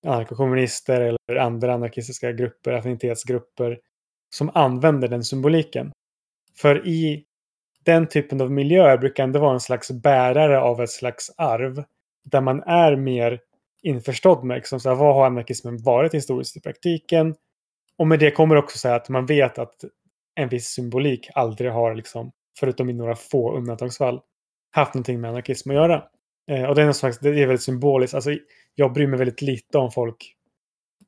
anarkokommunister eller andra anarkistiska grupper, affinitetsgrupper som använder den symboliken. För i den typen av miljöer brukar ändå vara en slags bärare av ett slags arv där man är mer införstådd med liksom, så här, vad har anarkismen varit historiskt i praktiken och med det kommer också så att man vet att en viss symbolik aldrig har, liksom, förutom i några få undantagsfall, haft någonting med anarkism att göra. Eh, och det är, något slags, det är väldigt symboliskt. Alltså, jag bryr mig väldigt lite om folk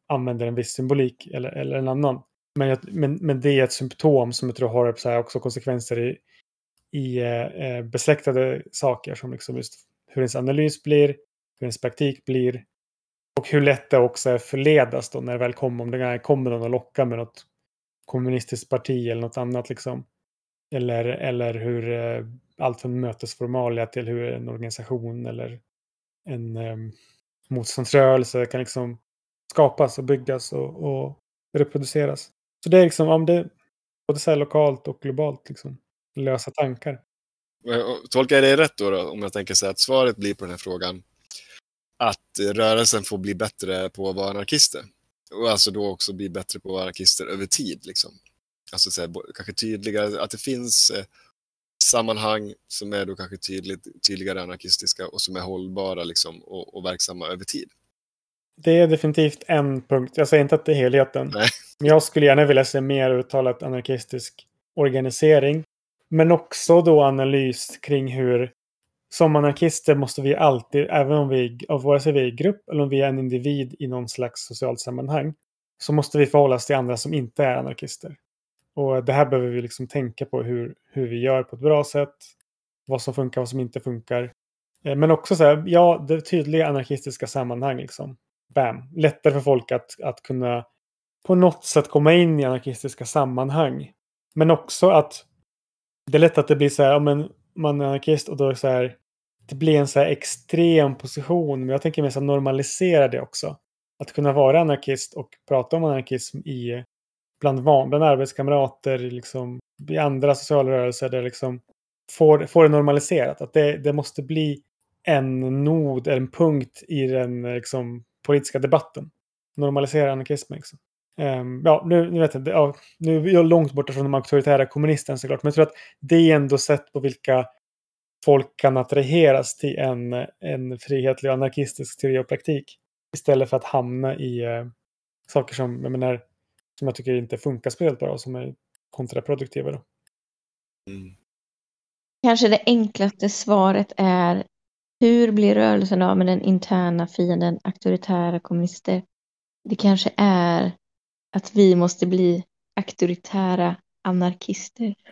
använder en viss symbolik eller, eller en annan. Men, jag, men, men det är ett symptom som jag tror har så här, också konsekvenser i, i eh, eh besläktade saker som liksom just hur ens analys blir, hur ens praktik blir och hur lätt det också är förledas då när det väl kommer, om det kommer någon och lockar med något kommunistiskt parti eller något annat liksom. Eller, eller hur eh, allt från mötesformalia till hur en organisation eller en eh, motståndsrörelse kan liksom skapas och byggas och, och reproduceras. Så det är liksom, om det både så här lokalt och globalt liksom, lösa tankar. Tolkar jag det rätt då, då, om jag tänker så här att svaret blir på den här frågan att rörelsen får bli bättre på att vara anarkister? Och alltså då också bli bättre på att vara anarkister över tid. Liksom. Alltså så här, kanske tydligare, att det finns eh, sammanhang som är då kanske tydligt, tydligare anarkistiska och som är hållbara liksom, och, och verksamma över tid. Det är definitivt en punkt. Jag säger inte att det är helheten. Nej. Men jag skulle gärna vilja se mer uttalat anarkistisk organisering. Men också då analys kring hur som anarkister måste vi alltid, även om vi, av vare sig vi är i grupp eller om vi är en individ i någon slags socialt sammanhang, så måste vi förhålla oss till andra som inte är anarkister. Och det här behöver vi liksom tänka på hur, hur vi gör på ett bra sätt, vad som funkar, och vad som inte funkar. Eh, men också så här, ja, det tydliga anarkistiska sammanhang liksom. Bam! Lättare för folk att, att kunna på något sätt komma in i anarkistiska sammanhang. Men också att det är lätt att det blir så här, ja, men man är anarkist och då är det så här, det blir en så här extrem position. Men jag tänker mer så här normalisera det också. Att kunna vara anarkist och prata om anarkism i bland, van, bland arbetskamrater, liksom, i andra sociala rörelser där liksom får, får det normaliserat. Att det, det måste bli en nod, en punkt i den liksom, politiska debatten. Normalisera anarkismen. Liksom. Um, ja, nu, nu vet jag, ja, nu är jag långt borta från de auktoritära kommunisterna såklart, men jag tror att det är ändå sätt på vilka folk kan attraheras till en, en frihetlig anarkistisk teori och praktik. Istället för att hamna i uh, saker som jag, menar, som jag tycker inte funkar speciellt bra och som är kontraproduktiva. Då. Mm. Kanske det enklaste svaret är hur blir rörelsen av med den interna fienden auktoritära kommunister? Det kanske är att vi måste bli auktoritära anarkister.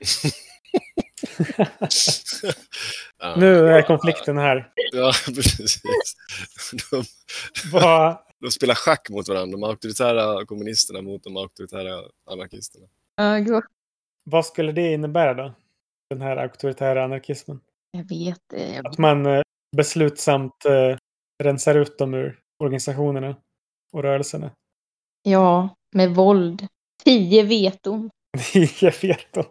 Nu är konflikten här. ja, precis. De, Vad, de spelar schack mot varandra, de auktoritära kommunisterna mot de auktoritära anarkisterna. Ja, gud. vad skulle det innebära då? Den här auktoritära anarkismen? Jag vet det. Jag Att man eh, beslutsamt eh, rensar ut dem ur organisationerna och rörelserna. Ja, med våld. Tio veton. Tio veton.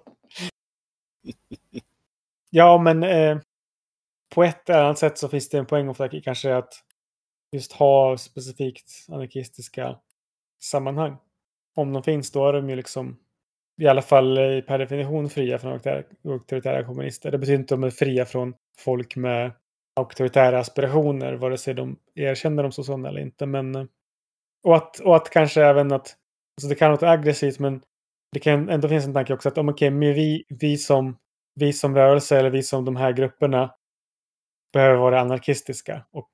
Ja, men eh, på ett eller annat sätt så finns det en poäng of that, kanske att just ha specifikt anarkistiska sammanhang. Om de finns då är de ju liksom i alla fall eh, per definition fria från auktoritära, kommunister. Det betyder inte att de är fria från folk med auktoritära aspirationer, vare sig de erkänner dem som sådana eller inte. Men, eh, och, att, och att kanske även att, så det kan låta aggressivt men det kan ändå finnas en tanke också att om okej, men vi, vi, som, vi som rörelse eller vi som de här grupperna behöver vara anarkistiska och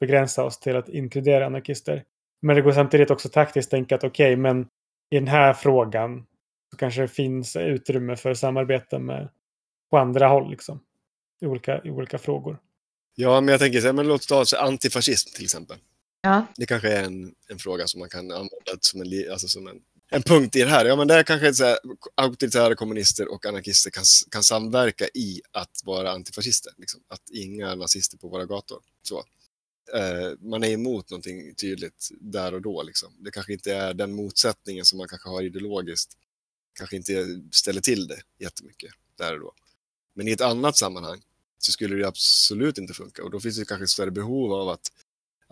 begränsa oss till att inkludera anarkister. Men det går samtidigt också taktiskt tänka att okej, men i den här frågan så kanske det finns utrymme för samarbete med på andra håll liksom. I olika, i olika frågor. Ja, men jag tänker så här, men låt oss ta antifascism till exempel. Ja. Det kanske är en, en fråga som man kan använda som en, alltså som en, en punkt i det här. Ja, men där kanske så här, auktoritära kommunister och anarkister kan, kan samverka i att vara antifascister. Liksom. Att inga nazister på våra gator. Så. Eh, man är emot någonting tydligt där och då. Liksom. Det kanske inte är den motsättningen som man kanske har ideologiskt. Kanske inte ställer till det jättemycket där och då. Men i ett annat sammanhang så skulle det absolut inte funka. Och då finns det kanske ett större behov av att,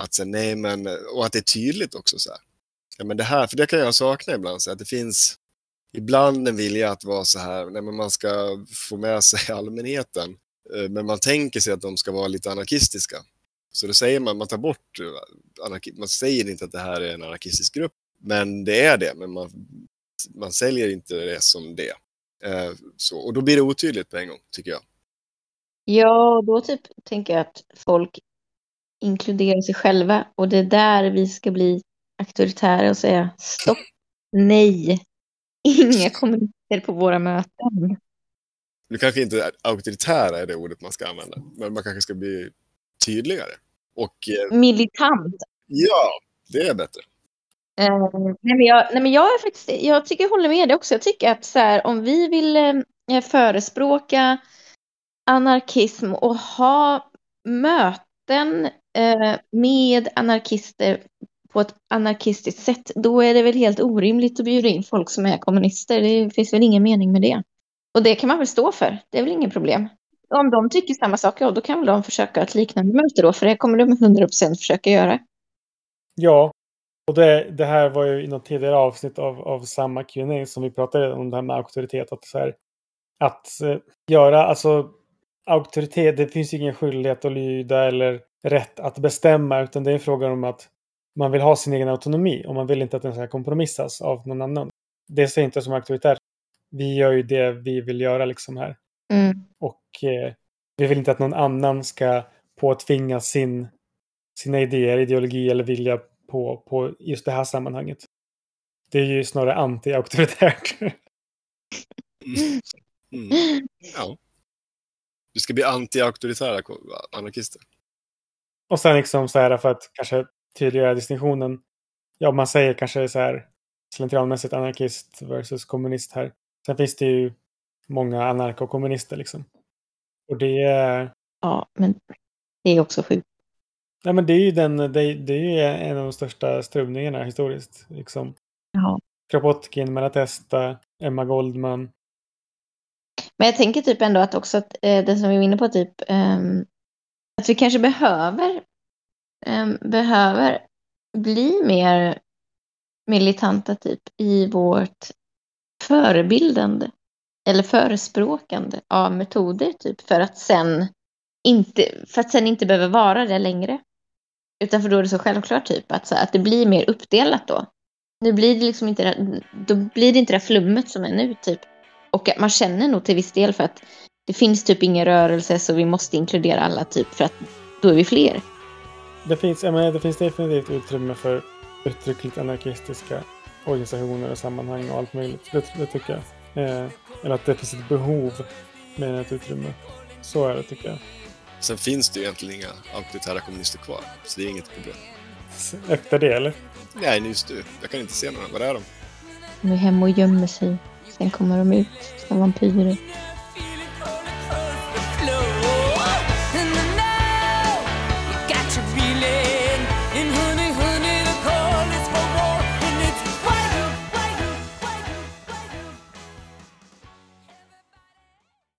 att säga nej, men, och att det är tydligt också. Så här. Ja, men det här, för det kan jag sakna ibland, så att det finns ibland en vilja att vara så här, nej, men man ska få med sig allmänheten, eh, men man tänker sig att de ska vara lite anarkistiska. Så då säger man, man tar bort, eh, man säger inte att det här är en anarkistisk grupp, men det är det, men man, man säljer inte det som det. Eh, så, och då blir det otydligt på en gång, tycker jag. Ja, då typ tänker jag att folk inkluderar sig själva och det är där vi ska bli auktoritära och säga stopp, nej, inga kommunister på våra möten. Nu kanske inte auktoritära är det ordet man ska använda, men man kanske ska bli tydligare. Och eh, Militant. ja, det är bättre. Eh, nej, men jag, nej, men jag är faktiskt, jag tycker jag håller med dig också. Jag tycker att så här, om vi vill eh, förespråka anarkism och ha möten Eh, med anarkister på ett anarkistiskt sätt, då är det väl helt orimligt att bjuda in folk som är kommunister. Det finns väl ingen mening med det. Och det kan man väl stå för. Det är väl inget problem. Om de tycker samma sak, ja, då kan väl de försöka ett liknande möte då, för det kommer de 100% försöka göra. Ja, och det, det här var ju i något tidigare avsnitt av, av samma Q&A som vi pratade om det här med auktoritet. Att, så här, att eh, göra, alltså auktoritet, det finns ju ingen skyldighet att lyda eller rätt att bestämma utan det är en fråga om att man vill ha sin egen autonomi och man vill inte att den ska kompromissas av någon annan. Det ser jag inte som auktoritärt. Vi gör ju det vi vill göra liksom här. Mm. Och eh, vi vill inte att någon annan ska påtvinga sin, sina idéer, ideologi eller vilja på, på just det här sammanhanget. Det är ju snarare anti-auktoritärt. Mm. Ja. Du ska bli anti-auktoritära anarkister. Och sen liksom så här för att kanske tydliggöra distinktionen. Ja, man säger kanske så här slentrianmässigt anarkist versus kommunist här. Sen finns det ju många anarkokommunister. Liksom. Och det är, Ja, men det är också sjukt. ja, men det är ju den, det, är- det är en av de största strömningarna historiskt. Liksom. Ja. Kropotkin, Malatesta, Emma Goldman. Men jag tänker typ ändå att också att eh, det som vi var inne på, typ ehm, att vi kanske behöver, eh, behöver bli mer militanta typ i vårt förebildande eller förespråkande av metoder typ för att sen inte, för att sen inte behöva vara det längre. Utan för då är det så självklart typ att, så, att det blir mer uppdelat då. Nu blir det liksom inte det, då blir det inte det här flummet som är nu typ. Och att man känner nog till viss del för att det finns typ ingen rörelse så vi måste inkludera alla typ för att då är vi fler. Det finns, jag menar, det finns definitivt utrymme för uttryckligt anarkistiska organisationer och sammanhang och allt möjligt. Det, det tycker jag. Eh, eller att det finns ett behov med ett utrymme. Så är det tycker jag. Sen finns det ju egentligen inga auktoritära kommunister kvar, så det är inget problem. Efter det eller? Nej, just du. Jag kan inte se några. Var är de? De är hemma och gömmer sig. Sen kommer de ut som vampyrer.